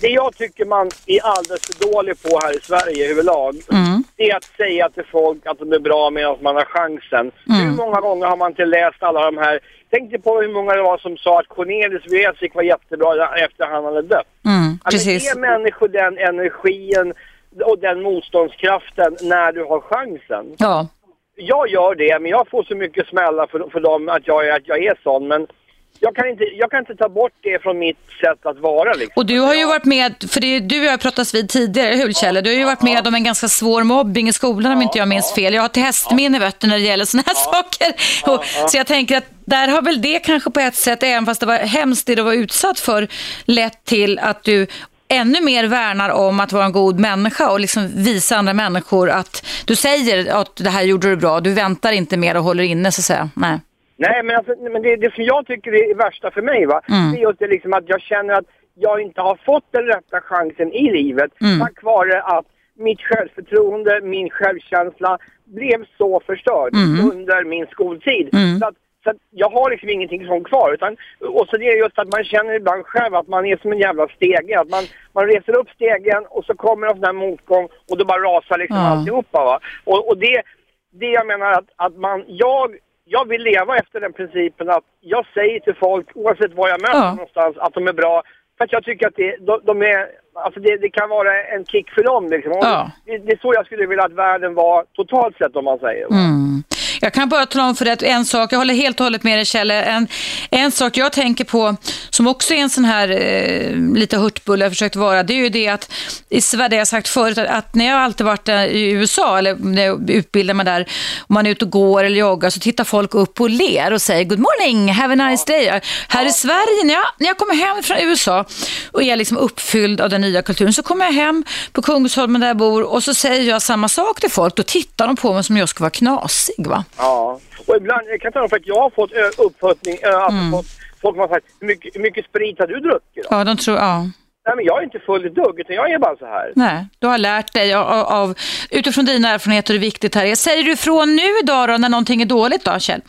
det jag tycker man är alldeles för dålig på här i Sverige överlag, mm. det är att säga till folk att de är bra medan man har chansen. Mm. Hur många gånger har man inte läst alla de här... Tänk dig på hur många det var som sa att Cornelis Vreeswijk var jättebra efter han hade dött. Mm, precis. Ge människor den energin och den motståndskraften när du har chansen. Ja. Jag gör det, men jag får så mycket smällar för, för dem att jag, att jag är sån. Men jag kan, inte, jag kan inte ta bort det från mitt sätt att vara. Liksom. Och du har ju varit med, för det, du och jag har pratat vid tidigare, hur Kjell? Du har ju varit med ja. om en ganska svår mobbing i skolan om inte jag minns fel. Jag har till hästminne ja. när det gäller sådana här saker. Och, så jag tänker att där har väl det kanske på ett sätt, även fast det var hemskt det du var utsatt för, lett till att du ännu mer värnar om att vara en god människa och liksom visa andra människor att du säger att det här gjorde du bra. Du väntar inte mer och håller inne så att säga. Nej. Nej, men, alltså, men det, det som jag tycker är värsta för mig, va? Mm. det är just det liksom att jag känner att jag inte har fått den rätta chansen i livet mm. tack vare att mitt självförtroende, min självkänsla blev så förstörd mm. under min skoltid. Mm. Så, att, så att jag har liksom ingenting sånt kvar. Utan, och så det är just att man känner ibland själv att man är som en jävla stege. Att man, man reser upp stegen och så kommer en sån här motgång och då bara rasar liksom mm. alltihopa. Va? Och, och det, det jag menar att, att man, jag jag vill leva efter den principen att jag säger till folk, oavsett var jag möter ja. någonstans, att de är bra. För att jag tycker att det, de, de är, alltså det, det, kan vara en kick för dem. Liksom. Ja. Det, det, är så jag skulle vilja att världen var totalt sett om man säger. Mm. Jag kan bara tala om för dig en sak, jag håller helt och hållet med dig Kjell. En, en sak jag tänker på som också är en sån här eh, lite hurtbulle jag försökt vara, det är ju det att i Sverige, jag har sagt förut, att, att när jag alltid varit i USA eller när jag utbildar mig där, om man är ute och går eller joggar så tittar folk upp och ler och säger good morning, have a nice day. Här i Sverige, när jag, när jag kommer hem från USA och är liksom uppfylld av den nya kulturen så kommer jag hem på Kungsholmen där jag bor och så säger jag samma sak till folk, då tittar de på mig som jag ska vara knasig va? Ja, och ibland, jag kan tala för att jag har fått uppfattning, alltså mm. fått, folk har sagt, hur mycket, hur mycket sprit har du druckit? Då? Ja, de tror, ja. Nej, men jag är inte full i dugg, utan jag är bara så här. Nej, du har lärt dig av, av utifrån dina erfarenheter hur viktigt det här är. Säger du ifrån nu idag då, när någonting är dåligt då, Kjell?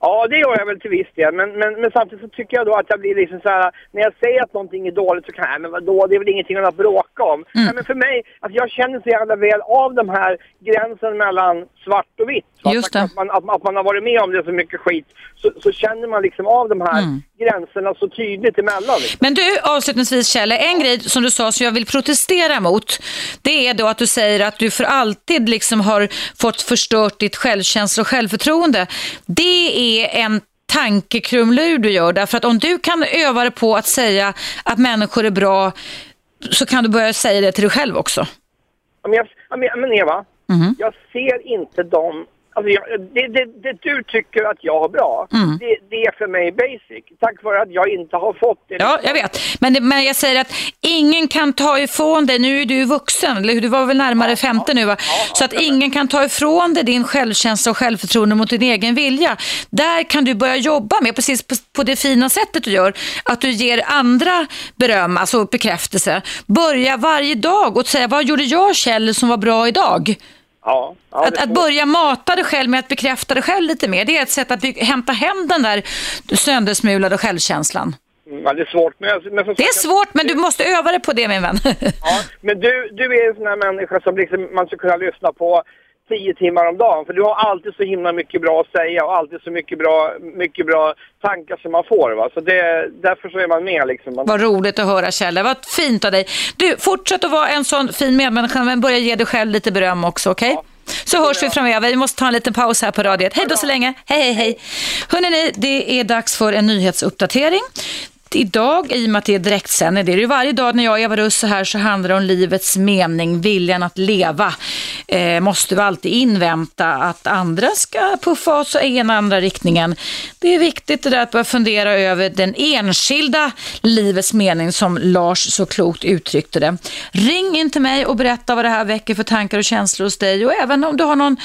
Ja, det gör jag väl till viss del. Men, men, men samtidigt så tycker jag då att jag blir liksom så här, när jag säger att någonting är dåligt så kan jag, men vadå, det är väl ingenting att bråka om. Mm. Nej, men för mig, att jag känner så jävla väl av de här gränsen mellan svart och vitt. Just att, man, att, att, man har varit med om det så mycket skit, så, så känner man liksom av de här mm. gränserna så tydligt emellan. Liksom. Men du, avslutningsvis Kjell, en grej som du sa som jag vill protestera mot, det är då att du säger att du för alltid liksom har fått förstört ditt självkänsla och självförtroende. Det är är en tankekrumlur du gör. Därför att om du kan öva dig på att säga att människor är bra så kan du börja säga det till dig själv också. Men, jag, men Eva, mm. jag ser inte dem Alltså jag, det, det, det du tycker att jag har bra, Mm. det, det är för mig basic. Tack vare att jag inte har fått det. Ja, jag vet. Men, men jag säger att ingen kan ta ifrån dig, nu är du vuxen, eller hur? Du var väl närmare 50 nu va? Så att ingen kan ta ifrån dig din självkänsla och självförtroende mot din egen vilja. Där kan du börja jobba med, precis på, på det fina sättet du gör, att du ger andra beröm, alltså bekräftelse. Börja varje dag och säga, vad gjorde jag Kjell som var bra idag? Ja, ja, Att, att börja mata dig själv med att bekräfta dig själv lite mer, det är ett sätt att hämta hem den där söndersmulade självkänslan. ja, det är svårt. Men, men Det är svårt, men du måste öva dig på det min vän. Ja, men du, du är en sån här människa som liksom man ska kunna lyssna på tio timmar om dagen. För du har alltid så himla mycket bra att säga och alltid så mycket bra, mycket bra tankar som man får. Va? Så det, därför så är man med liksom. Man, Vad roligt att höra Kjell, vad fint av dig. Du, fortsätt att vara en sån fin medmänniska, men börja ge dig själv lite beröm också, okej? Så hörs vi framöver. Vi måste ta en liten paus här på radiet. Hej då så länge. Hej, hej, hej. Hörrni, det är dags för en nyhetsuppdatering. Idag, i och med att det är direktsändning, det är det ju varje dag när jag och Eva Russ är här så handlar det om livets mening, viljan att leva. Eh, måste vi alltid invänta att andra ska puffa oss i ena andra riktningen. Det är viktigt det där att börja fundera över den enskilda livets mening som Lars så klokt uttryckte det. Ring in till mig och berätta vad det här väcker för tankar och känslor hos dig och även om du har någon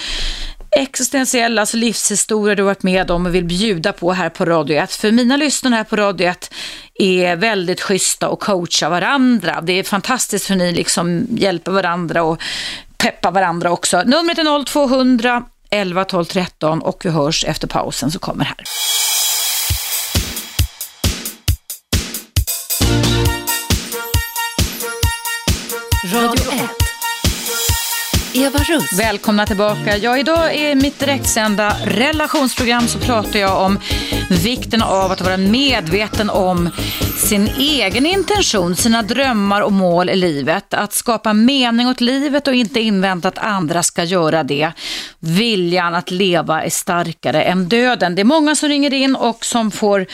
existentiell, alltså livshistoria du varit med om och vill bjuda på här på Radio 1. För mina lyssnare här på Radio 1 är väldigt schyssta och coachar varandra. Det är fantastiskt hur ni liksom hjälper varandra och peppar varandra också. Numret är 0200 11 12 13 och vi hörs efter pausen så kommer här. Eva Russ. Välkomna tillbaka. Ja, idag i mitt direktsända relationsprogram så pratar jag om vikten av att vara medveten om sin egen intention, sina drömmar och mål i livet. Att skapa mening åt livet och inte invänta att andra ska göra det. Viljan att leva är starkare än döden. Det är många som ringer in och som får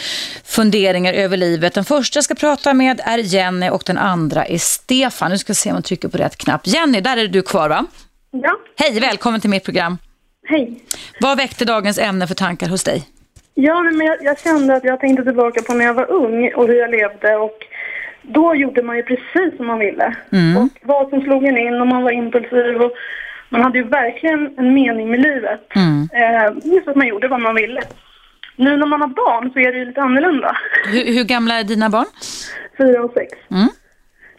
funderingar över livet. Den första jag ska prata med är Jenny och den andra är Stefan. Nu ska vi se om jag trycker på rätt knapp. Jenny, där är du kvar va? Ja, Hej, välkommen till mitt program. hej. Vad väckte dagens ämne för tankar hos dig? Ja, men jag, jag kände att jag tänkte tillbaka på när jag var ung och hur jag levde och då gjorde man ju precis som man ville. Och vad som slog en in och man var impulsiv och man hade ju verkligen en mening med livet. Eh, just att man gjorde vad man ville. Nu när man har barn så är det ju lite annorlunda. Hur, hur gamla är dina barn? Fyra och sex. Mm.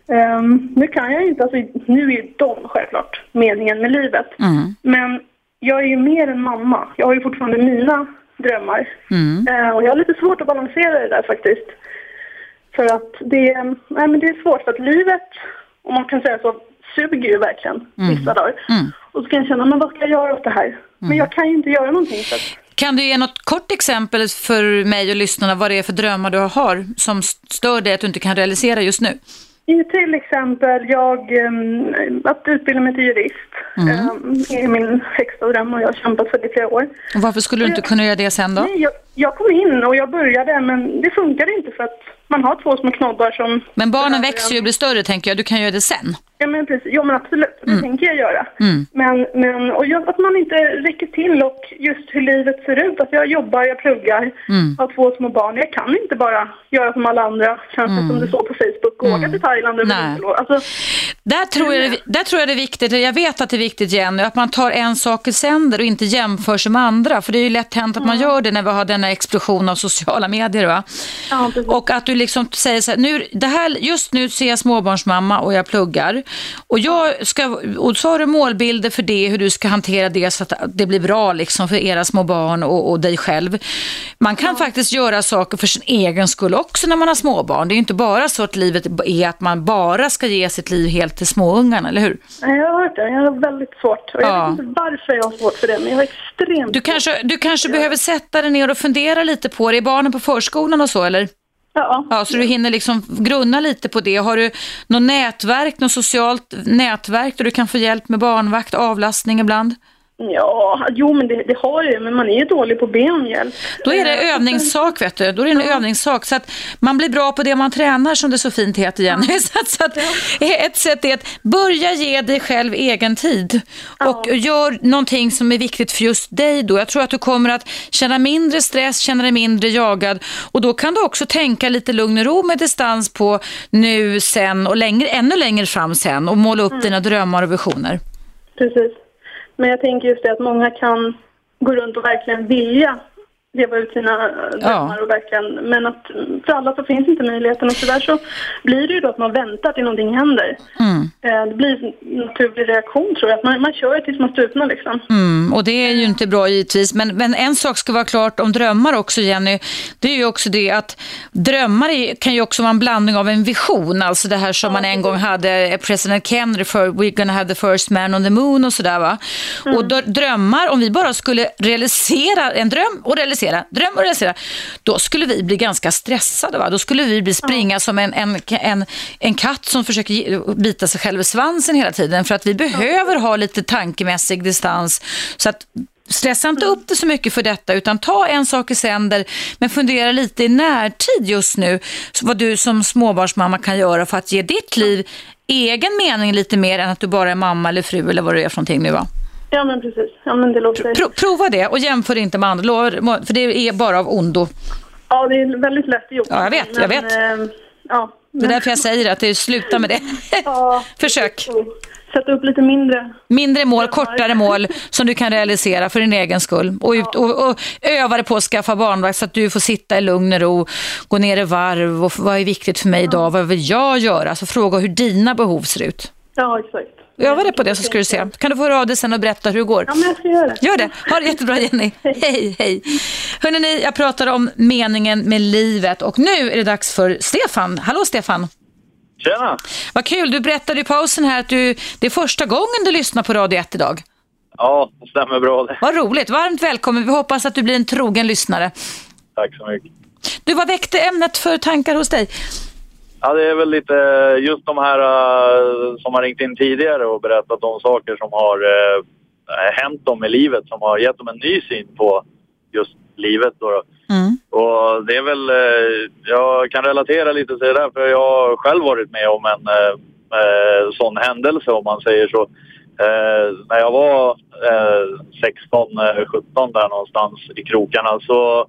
Ehm, nu kan jag inte, alltså nu är ju de självklart meningen med livet. Mm. Men jag är ju mer än mamma. Jag har ju fortfarande mina drömmar. Mm. Eh, och jag har lite svårt att balansera det där faktiskt. För att det, nej, men det är svårt för att livet, om man kan säga så, suger ju verkligen vissa dagar. Mm. Och så kan jag känna, men vad ska jag göra åt det här? Men jag kan ju inte göra någonting. Så att, Kan du ge något kort exempel för mig och lyssnarna vad det är för drömmar du har som stör dig att du inte kan realisera just nu? I till exempel jag, um, att utbilda mig till jurist um, är min högsta dröm och jag har kämpat för det i flera år. Och varför skulle du inte kunna göra det sen då? Nej, jag, jag kom in och jag började men det funkade inte för att man har två små knobbar som... Men barnen växer ju och blir större tänker jag, du kan göra det sen. Ja men precis, ja men absolut, det Mm. tänker jag göra. Mm. Men, men och jag, att man inte räcker till och just hur livet ser ut. Att jag jobbar, jag pluggar, Mm. har två små barn. Jag kan inte bara göra som alla andra, känns det som det står på Facebook, och åka till Thailand över Mm. Alltså, Där tror, jag, det- där tror jag det är viktigt, jag vet att det är viktigt Jenny, att man tar en sak i sänder och inte jämför sig med andra. För det är ju lätt hänt att man gör det när vi har denna explosion av sociala medier. Va? ja. Och att du liksom säger så här, nu, det här, just nu ser jag småbarnsmamma och jag pluggar. Och, jag ska, och så har du målbilder för det, hur du ska hantera det så att det blir bra liksom för era små barn och, och dig själv. Man kan faktiskt göra saker för sin egen skull också när man har småbarn. Det är ju inte bara så att livet är att man bara ska ge sitt liv helt till småungarna, eller hur? Nej, jag har hört det. Jag har väldigt svårt. Och jag Ja. vet inte varför jag har svårt för det, men jag har extremt Du kanske, du kanske behöver sätta dig ner och fundera lite på det. Är barnen på förskolan och så, eller? Ja. Ja, så du hinner liksom grunna lite på det. Har du något nätverk, något socialt nätverk där du kan få hjälp med barnvakt, avlastning ibland? Ja, jo men det, det har ju, men man är ju dålig på benhjälp. Då är det Eh, övningssak, vet du. Då är det en övningssak. Så att man blir bra på det man tränar, som det så fint heter, Jenny. Så att, så att ett sätt är att börja ge dig själv egen tid. Och gör någonting som är viktigt för just dig då. Jag tror att du kommer att känna mindre stress, känna dig mindre jagad. Och då kan du också tänka lite lugn och ro med distans på nu, sen och längre, ännu längre fram sen. Och måla upp dina drömmar och visioner. Precis. Men jag tänker just det att många kan gå runt och verkligen vilja leva ut sina eh, drömmar och verkligen, men att mm, för alla så finns inte möjligheten och tyvärr så blir det ju då att man väntar till någonting händer. Mm. Eh, Det blir en naturlig reaktion tror jag, att man, man kör tills man stupnar liksom. Mm, och det är ju inte bra givetvis. Men, men en sak ska vara klart om drömmar också Jenny. Det är ju också det att drömmar kan ju också vara en blandning av en vision. Alltså det här som man en gång hade eh, president Kennedy för We're gonna have the first man on the moon och sådär va. Och då, drömmar, om vi bara skulle realisera en dröm och realisera, dröm och realisera, då skulle vi bli ganska stressade va. Då skulle vi bli springa som en, en, en, en katt som försöker bita sig själv i svansen hela tiden. För att vi behöver ha lite tankemässig distans. Så att Stressa inte upp det så mycket för detta utan ta en sak i sänder men fundera lite i närtid just nu vad du som småbarnsmamma kan göra för att ge ditt liv egen mening lite mer än att du bara är mamma eller fru eller vad du är för någonting nu va? Ja men precis, ja men det låter... Pro prova det och jämför inte med andra, för det är bara av ondo. Ja det är väldigt lätt gjort. Ja, jag vet, jag vet. eh, ja. Det är därför jag säger att det sluta med det. Försök. Sätta upp lite mindre. Mindre mål, kortare mål som du kan realisera för din egen skull. Och, ut, och, och öva dig på att skaffa barnvakt så att du får sitta i lugn och ro, gå ner i varv och vad är viktigt för mig idag, vad vill jag göra? Så fråga hur dina behov ser ut. Ja exakt. Öva dig på det så ska du se. Kan du få höra av dig sen och berätta hur det går? Ja men jag ska göra det. Gör det. Ha det jättebra Jenny. Hej, hej. Hörrni, jag pratar om meningen med livet och nu är det dags för Stefan. Hallå Stefan. Tjena! Vad kul, du berättade i pausen här att du, det är första gången du lyssnar på Radio 1 idag. Ja, det stämmer bra det. Vad roligt, varmt välkommen. Vi hoppas att du blir en trogen lyssnare. Tack så mycket. Du, vad väckte ämnet för tankar hos dig? Ja, det är väl lite just de här eh, som har ringt in tidigare och berättat om saker som har uh, hänt dem i livet som har gett dem en ny syn på just livet. Då, då. Och det är väl, eh, jag kan relatera lite till det där för jag har själv varit med om en sån händelse om man säger så. När jag var eh, 16, eh, 17 där någonstans i krokarna så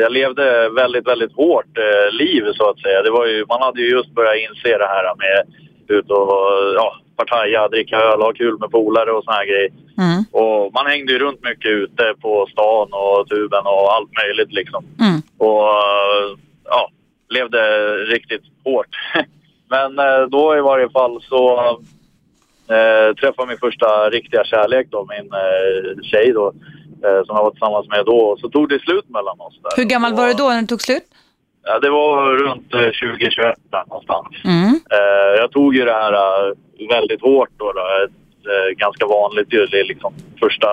jag levde väldigt, väldigt hårt eh, liv så att säga. Det var ju, man hade ju just börjat inse det här med ut och ja, partaja, dricka öl, ha kul med polare och såna här grejer. Och man hängde ju runt mycket ute på stan och tuben och allt möjligt liksom. Och eh, ja, levde riktigt hårt. Men eh, då i varje fall så eh, träffade min första riktiga kärlek då, min eh, tjej då, eh, som jag var tillsammans med då. Så tog det slut mellan oss där. Hur gammal var du då när det tog slut? Ja, det var runt eh, 2021 där någonstans. Mm. Eh, jag tog ju det här eh, väldigt hårt då. då. Ett, eh, ganska vanligt ju. Det är liksom första,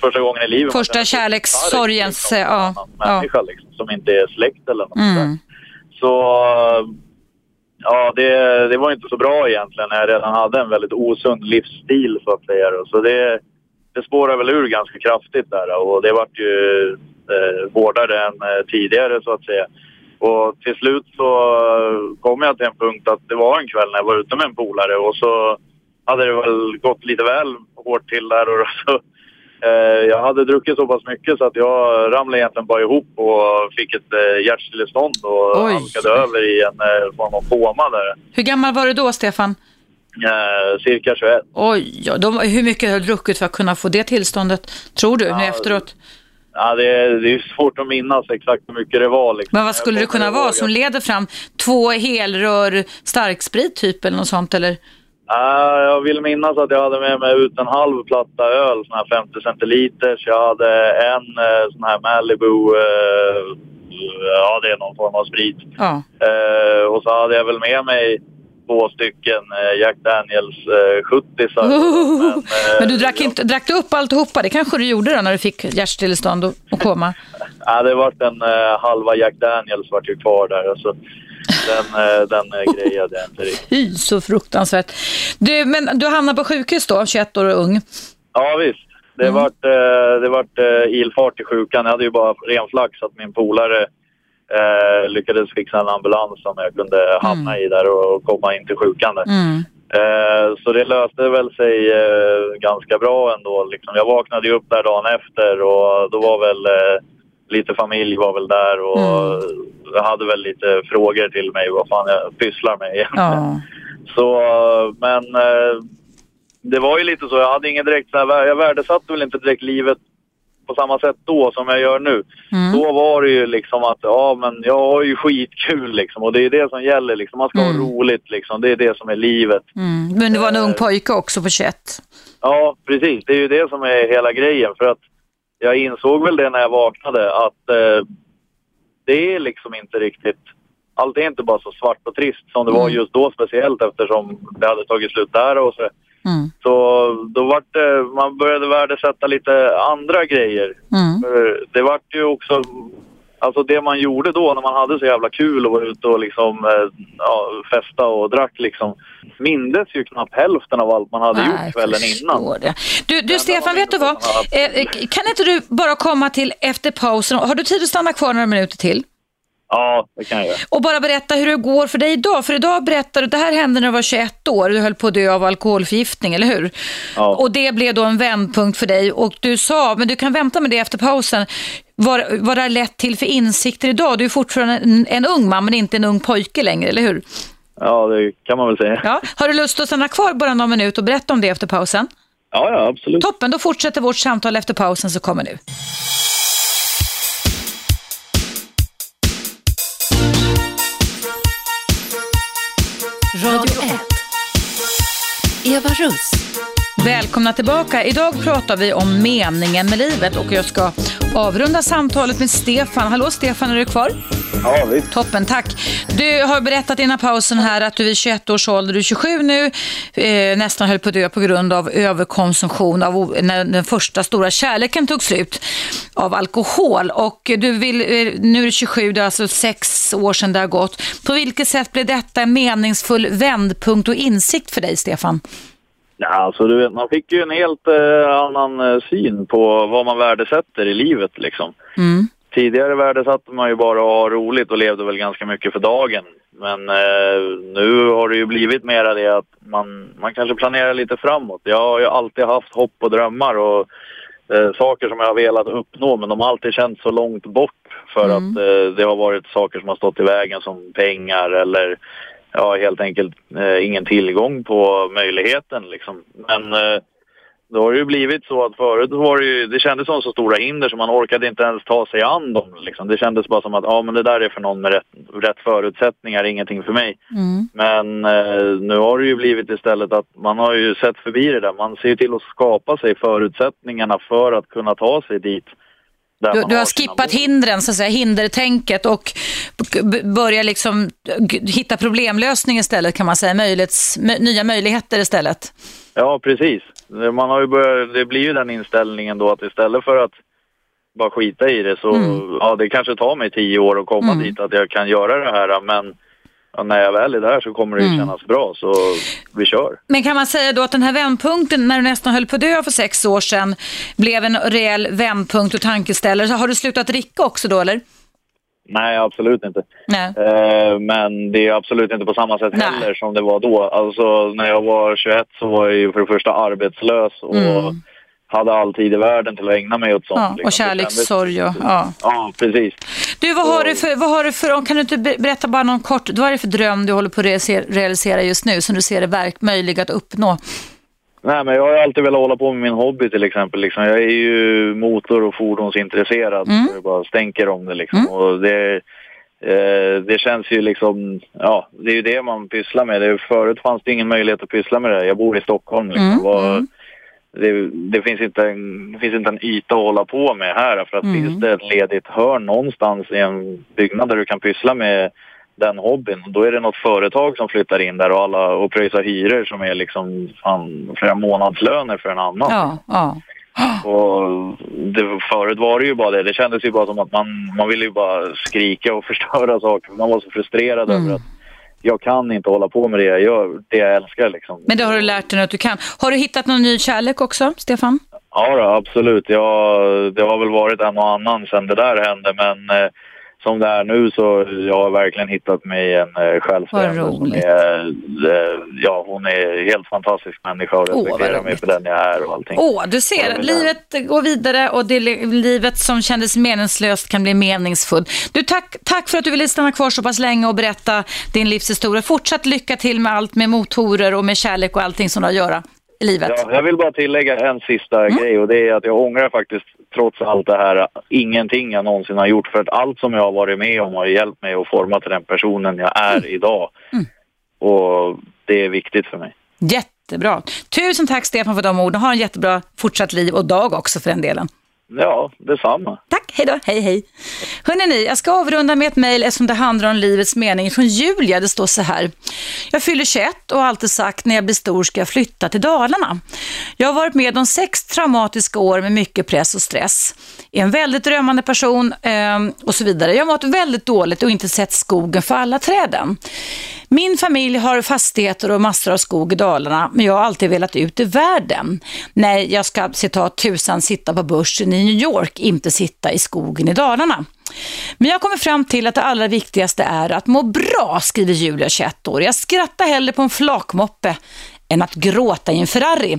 första gången i livet. Första kärlekssorgens... Ja, ja. människa liksom, som inte är släkt eller något där. Mm. Så ja, det, det var inte så bra egentligen när jag redan hade en väldigt osund livsstil så att säga. Så det, det spårade väl ur ganska kraftigt där och det vart ju eh, hårdare än eh, tidigare så att säga. Och till slut så kom jag till en punkt att det var en kväll när jag var ute med en polare och så hade det väl gått lite väl hårt till där och så Eh, jag hade druckit så pass mycket så att jag ramlade egentligen bara ihop och fick ett eh, hjärtstillestånd och Oj. halkade över i en eh, form av koma där. Hur gammal var du då, Stefan? Eh, cirka 21. Oj, ja, de, hur mycket har du druckit för att kunna få det tillståndet, tror du, nu Ja, efteråt? Ja, det, är, det är svårt att minnas exakt hur mycket det var. Liksom. Men vad skulle det kunna vara som leder fram två helrör starksprit typ eller något sånt eller? Ja, jag vill minnas att jag hade med mig ut en halv platta öl, sån här 50 centiliters. Jag hade en eh, sån här Malibu, eh, ja det är någon form av sprit. Ja. Och så hade jag väl med mig två stycken eh, Jack Daniels eh, 70 Oh, Men du drack, inte, drack du upp alltihopa? Det kanske du gjorde då när du fick hjärtstillestånd och, och koma? Ja, det vart en eh, halva Jack Daniels vart ju kvar där. Alltså, den eh, den eh, grejade jag inte riktigt. Fy, så fruktansvärt. Du, men du hamnar på sjukhus då, 21 år och ung. Ja, visst. Det mm. vart, eh, det vart eh, ilfart i sjukan. Jag hade ju bara ren flax att min polare eh, lyckades fixa en ambulans som jag kunde hamna mm. i där och komma in till sjukan. Mm. Eh, så det löste väl sig eh, ganska bra ändå. Liksom. Jag vaknade ju upp där dagen efter och då var väl eh, lite familj var väl där och mm. hade väl lite frågor till mig vad fan jag pysslar med egentligen. Ja. Så, men det var ju lite så. Jag hade ingen direkt, jag värdesatte väl inte direkt livet på samma sätt då som jag gör nu. Mm. Då var det ju liksom att, ja men jag har ju skitkul liksom och det är det som gäller liksom. Man ska mm. ha roligt liksom. Det är det som är livet. Mm. Men du var en ung pojke också på 21? Ja, precis. Det är ju det som är hela grejen. För att jag insåg väl det när jag vaknade att eh, det är liksom inte riktigt allt är inte bara så svart och trist som det var mm. just då speciellt eftersom det hade tagit slut där och så Mm. Så då vart det, man började värdesätta lite andra grejer. Mm. Det vart ju också, alltså det man gjorde då när man hade så jävla kul och var ute och liksom eh, ja, festa och drack liksom. Mindes ju knappt hälften av allt man hade Nej, gjort kvällen innan. Det. Du, du Stefan, vet du vad? Eh, kan inte du bara komma till efter pausen? Har du tid att stanna kvar några minuter till? Ja, det kan jag göra. Och bara berätta hur det går för dig idag. För idag berättar du, det här hände när du var 21 år. Du höll på att dö av alkoholförgiftning, eller hur? Ja. Och det blev då en vändpunkt för dig. Och du sa, men du kan vänta med det efter pausen. Vad, vad det har lett till för insikter idag? Du är fortfarande en, en ung man, men inte en ung pojke längre, eller hur? Ja, det kan man väl säga. Ja. Har du lust att stanna kvar bara någon minut och berätta om det efter pausen? Ja, ja, absolut. Toppen, då fortsätter vårt samtal efter pausen så kommer nu. Eva Russ. Välkomna tillbaka. Idag pratar vi om meningen med livet och jag ska avrunda samtalet med Stefan. Hallå Stefan, är du kvar? Ja, visst. Toppen, tack. Du har berättat innan pausen här att du vid 21 års ålder, du är 27 nu, eh, nästan höll på att dö på grund av överkonsumtion av när den första stora kärleken tog slut av alkohol. Och du vill, eh, nu är du 27, det är alltså sex år sedan det har gått. På vilket sätt blev detta en meningsfull vändpunkt och insikt för dig, Stefan? Ja, alltså du vet, man fick ju en helt eh, annan eh, syn på vad man värdesätter i livet liksom. Mm. Tidigare värdesatte man ju bara att ha roligt och levde väl ganska mycket för dagen. Men eh, nu har det ju blivit mera det att man, man kanske planerar lite framåt. Jag har ju alltid haft hopp och drömmar och eh, saker som jag har velat uppnå men de har alltid känts så långt bort för mm. att eh, det har varit saker som har stått i vägen som pengar eller ja, helt enkelt eh, ingen tillgång på möjligheten. Liksom. Men då har ju blivit så att förut var det ju, det kändes som så stora hinder så man orkade inte ens ta sig an dem. Liksom. Det kändes bara som att ja, men det där är för någon med rätt, rätt förutsättningar, ingenting för mig. Mm. Men eh, nu har det ju blivit istället att man har ju sett förbi det där. Man ser ju till att skapa sig förutsättningarna för att kunna ta sig dit. Du, du, har skippat hindren, så att säga, hindertänket och börjar liksom hitta problemlösning istället kan man säga, Möjlighets, nya möjligheter istället. Ja, precis. Man har ju börjat, det blir ju den inställningen då att istället för att bara skita i det så, mm. ja det kanske tar mig tio år att komma mm. dit att jag kan göra det här men ja, när jag väl är där så kommer det mm. kännas bra, så vi kör. Men kan man säga då att den här vändpunkten, när du nästan höll på att dö för sex år sedan, blev en rejäl vändpunkt och tankeställare. Har du slutat dricka också då, eller? Nej, absolut inte. Nej. Eh, men det är absolut inte på samma sätt Nej. heller som det var då. Alltså, när jag var 21 så var jag ju för det första arbetslös och mm hade all tid i världen till att ägna mig åt sånt. Ja, liksom. och kärlekssorg och, ja. ja, precis. Du, vad har, du för, vad har du för, kan du inte berätta bara någon kort, vad är det för dröm du håller på att realisera just nu som du ser det verk, möjligt att uppnå? Nej, men jag har alltid velat hålla på med min hobby till exempel. Liksom. Jag är ju motor- och fordonsintresserad. Mm. Så det bara stänker om det liksom. Mm. Och det, eh, det känns ju liksom, ja, det är ju det man pysslar med. Det, förut fanns det ingen möjlighet att pyssla med det. Jag bor i Stockholm liksom. Mm. Var, mm det, det, finns inte en, det finns inte en yta att hålla på med här. För att mm. finns det ett ledigt hörn någonstans i en byggnad där du kan pyssla med den hobbyn, då är det något företag som flyttar in där och, alla, och pröjsar hyror som är liksom fan, flera månadslöner för en annan. Ja, ja. Och det, förut var det ju bara det. Det kändes ju bara som att man, man ville ju bara skrika och förstöra saker. Man var så frustrerad mm. över att jag kan inte hålla på med det jag gör, det jag älskar liksom. Men det har du lärt dig att du kan. Har du hittat någon ny kärlek också, Stefan? Ja, då, absolut. Jag, det har väl varit en och annan sedan det där hände, men eh, som det är nu så jag har verkligen hittat mig en eh, själsfrände som är, eh, ja hon är helt fantastisk människa och respekterar mig för den jag är och allting. Åh, du ser, livet går vidare och det livet som kändes meningslöst kan bli meningsfullt. Du, tack, tack för att du ville stanna kvar så pass länge och berätta din livshistoria. Fortsatt lycka till med allt med motorer och med kärlek och allting som du har att göra i livet. Ja, jag vill bara tillägga en sista mm. grej och det är att jag ångrar faktiskt trots allt det här ingenting jag någonsin har gjort för att allt som jag har varit med om har hjälpt mig att forma till den personen jag är mm. idag. Mm. Och det är viktigt för mig. Jättebra. Tusen tack Stefan för de orden. Ha en jättebra fortsatt liv och dag också för den delen. Ja, detsamma. Tack, hej då, hej hej. Hörrni, jag ska avrunda med ett mejl eftersom det handlar om livets mening från Julia. Det står så här. Jag fyller 21 och har alltid sagt när jag blir stor ska jag flytta till Dalarna. Jag har varit med om sex traumatiska år med mycket press och stress. Är en väldigt drömmande person eh, och så vidare. Jag har mått väldigt dåligt och inte sett skogen för alla träden. Min familj har fastigheter och massor av skog i Dalarna, men jag har alltid velat ut i världen. Nej, jag ska citat tusan sitta på börsen i New York, inte sitta i skogen i Dalarna. Men jag kommer fram till att det allra viktigaste är att må bra, skriver Julia, 21 år. Jag skrattar hellre på en flakmoppe än att gråta i en Ferrari.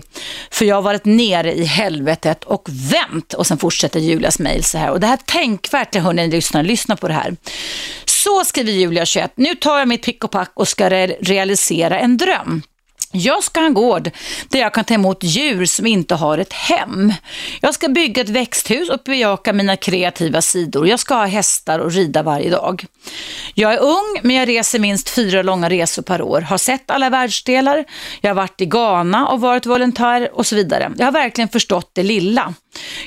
För jag har varit nere i helvetet och vänt. Och sen fortsätter Julias mejl så här. Och det här tänkvärt, hörni, ni lyssnar, lyssna på det här. Så skriver Julia 21. Nu tar jag mitt pick och pack och ska re realisera en dröm. Jag ska ha en gård där jag kan ta emot djur som inte har ett hem. Jag ska bygga ett växthus och bejaka mina kreativa sidor. Jag ska ha hästar och rida varje dag. Jag är ung, men jag reser minst fyra långa resor per år. Har sett alla världsdelar. Jag har varit i Ghana och varit volontär och så vidare. Jag har verkligen förstått det lilla.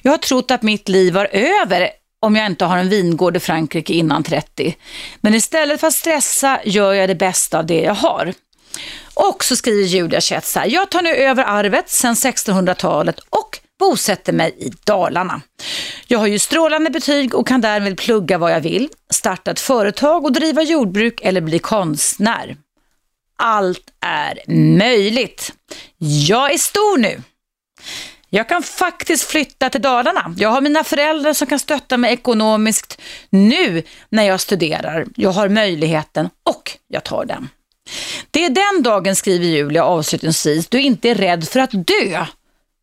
Jag har trott att mitt liv var över om jag inte har en vingård i Frankrike innan 30. Men istället för att stressa gör jag det bästa av det jag har. Och så skriver Julia Chet så här, jag tar nu över arvet sedan 1600-talet och bosätter mig i Dalarna. Jag har ju strålande betyg och kan därmed plugga vad jag vill, starta ett företag och driva jordbruk eller bli konstnär. Allt är möjligt. Jag är stor nu. Jag kan faktiskt flytta till Dalarna. Jag har mina föräldrar som kan stötta mig ekonomiskt nu när jag studerar. Jag har möjligheten och jag tar den. Det är den dagen, skriver Julia avslutningsvis, du inte är rädd för att dö.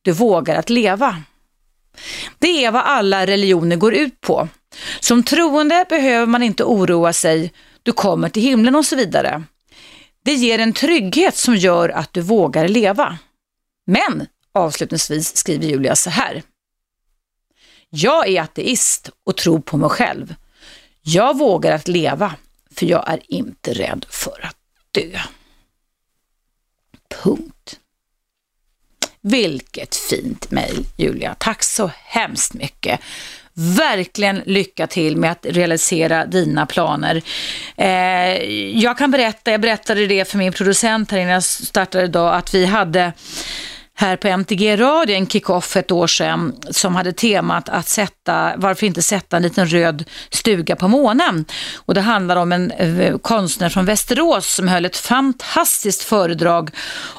Du vågar att leva. Det är vad alla religioner går ut på. Som troende behöver man inte oroa sig, du kommer till himlen och så vidare. Det ger en trygghet som gör att du vågar leva. Men avslutningsvis skriver Julia så här. Jag är ateist och tror på mig själv. Jag vågar att leva, för jag är inte rädd för att dö. Punkt. Vilket fint mejl, Julia. Tack så hemskt mycket. Verkligen lycka till med att realisera dina planer. Eh, jag kan berätta, jag berättade det för min producent här innan jag startade idag, att vi hade här på MTG Radio en kick-off ett år sedan som hade temat att sätta, varför inte sätta en liten röd stuga på månen. Och det handlar om en eh, konstnär från Västerås som höll ett fantastiskt föredrag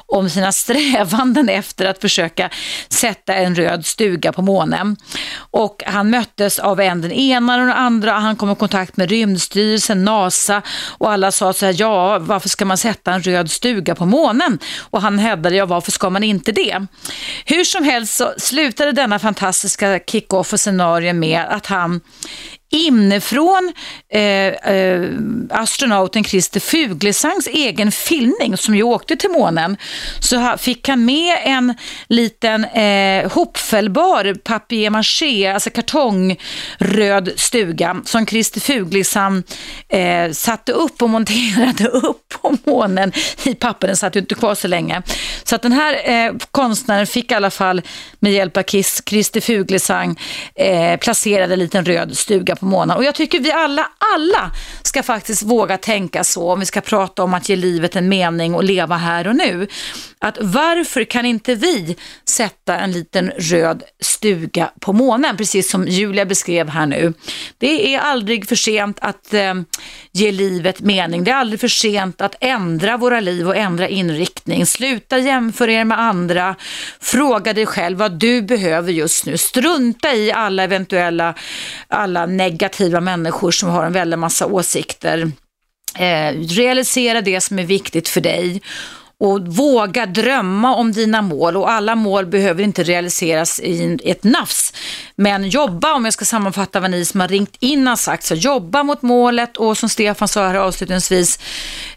om sina strävanden efter att försöka sätta en röd stuga på månen. Och han möttes av en den ena och den andra, han kom i kontakt med Rymdstyrelsen, NASA och alla sa så här, ja varför ska man sätta en röd stuga på månen? Och han hävdade, ja varför ska man inte det? Hur som helst så slutade denna fantastiska kick-off och scenario med att han inifrån eh, eh, astronauten Christer Fuglesangs egen filmning som ju åkte till månen så fick han med en liten eh, hopfällbar papier-maché, alltså kartongröd stuga som Christer Fuglesang eh, satte upp och monterade upp på månen i papper. Den satt ju inte kvar så länge. Så att den här eh, konstnären fick i alla fall med hjälp av Christer Fuglesang eh, placerade en liten röd stuga på månaden. Och jag tycker vi alla, alla ska faktiskt våga tänka så om vi ska prata om att ge livet en mening och leva här och nu. Att varför kan inte vi sätta en liten röd stuga på månen, precis som Julia beskrev här nu. Det är aldrig för sent att eh, ge livet mening. Det är aldrig för sent att ändra våra liv och ändra inriktning. Sluta jämföra er med andra. Fråga dig själv vad du behöver just nu. Strunta i alla eventuella, alla negativa negativa människor som har en väldig massa åsikter. Eh, realisera det som är viktigt för dig och våga drömma om dina mål och alla mål behöver inte realiseras i ett nafs. Men jobba, om jag ska sammanfatta vad ni som har ringt in har sagt, så jobba mot målet och som Stefan sa här avslutningsvis,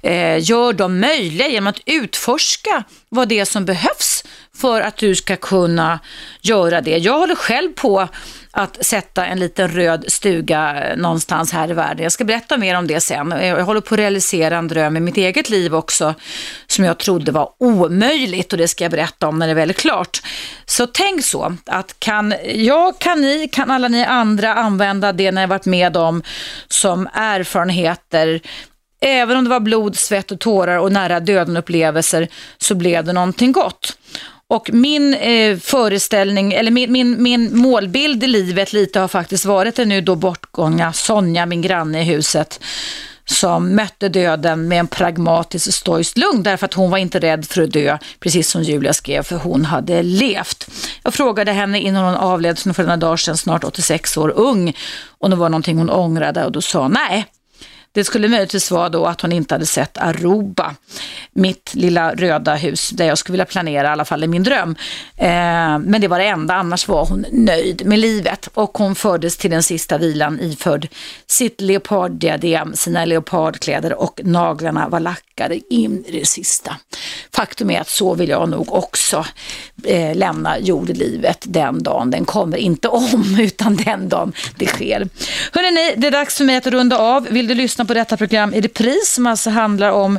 eh, gör dem möjliga genom att utforska vad det är som behövs för att du ska kunna göra det. Jag håller själv på att sätta en liten röd stuga någonstans här i världen. Jag ska berätta mer om det sen. Jag håller på att realisera en dröm i mitt eget liv också som jag trodde var omöjligt och det ska jag berätta om när det är väldigt klart. Så tänk så att kan jag, kan ni, kan alla ni andra använda det ni har varit med om som erfarenheter Även om det var blod, svett och tårar och nära döden upplevelser så blev det någonting gott. Och min eh, föreställning, eller min, min, min målbild i livet lite har faktiskt varit den nu då bortgångna Sonja, min granne i huset, som mötte döden med en pragmatisk stoisk lugn därför att hon var inte rädd för att dö, precis som Julia skrev, för hon hade levt. Jag frågade henne innan hon avled för några dagar sedan, snart 86 år ung, om det var någonting hon ångrade och då sa nej, det skulle möjligtvis vara då att hon inte hade sett Aruba, mitt lilla röda hus där jag skulle vilja planera, i alla fall i min dröm. Eh, men det var det enda, annars var hon nöjd med livet och hon fördes till den sista vilan iförd sitt leoparddiadem, sina leopardkläder och naglarna var lackade in i det sista. Faktum är att så vill jag nog också eh, lämna jordelivet den dagen. Den kommer inte om utan den dagen det sker. Hörrni, det är dags för mig att runda av. Vill du lyssna på detta program. I repris som alltså handlar om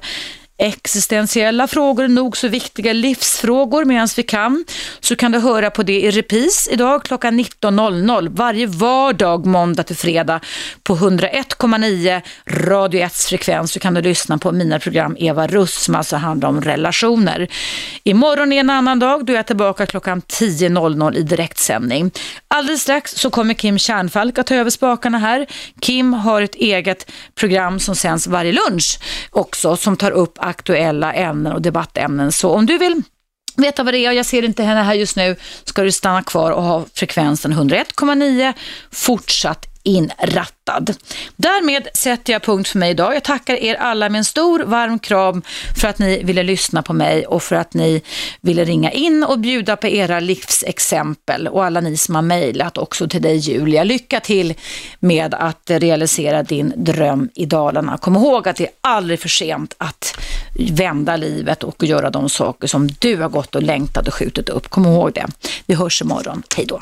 existentiella frågor, nog så viktiga livsfrågor medan vi kan, så kan du höra på det i repris idag klockan 19.00 varje vardag måndag till fredag på 101,9 Radio 1 frekvens så kan du lyssna på mina program Eva Russ som alltså handlar om relationer. Imorgon är en annan dag, då är jag tillbaka klockan 10.00 i direktsändning. Alldeles strax så kommer Kim Kärnfalk att ta över spakarna här. Kim har ett eget program som sänds varje lunch också som tar upp aktuella ämnen och debattämnen. Så om du vill veta vad det är och jag ser inte henne här just nu ska du stanna kvar och ha frekvensen 101,9 fortsatt inrattad. Därmed sätter jag punkt för mig idag. Jag tackar er alla med en stor varm kram för att ni ville lyssna på mig och för att ni ville ringa in och bjuda på era livsexempel och alla ni som har mejlat också till dig Julia. Lycka till med att realisera din dröm i Dalarna. Kom ihåg att det är aldrig för sent att vända livet och göra de saker som du har gått och längtat och skjutit upp. Kom ihåg det. Vi hörs imorgon. Hej då.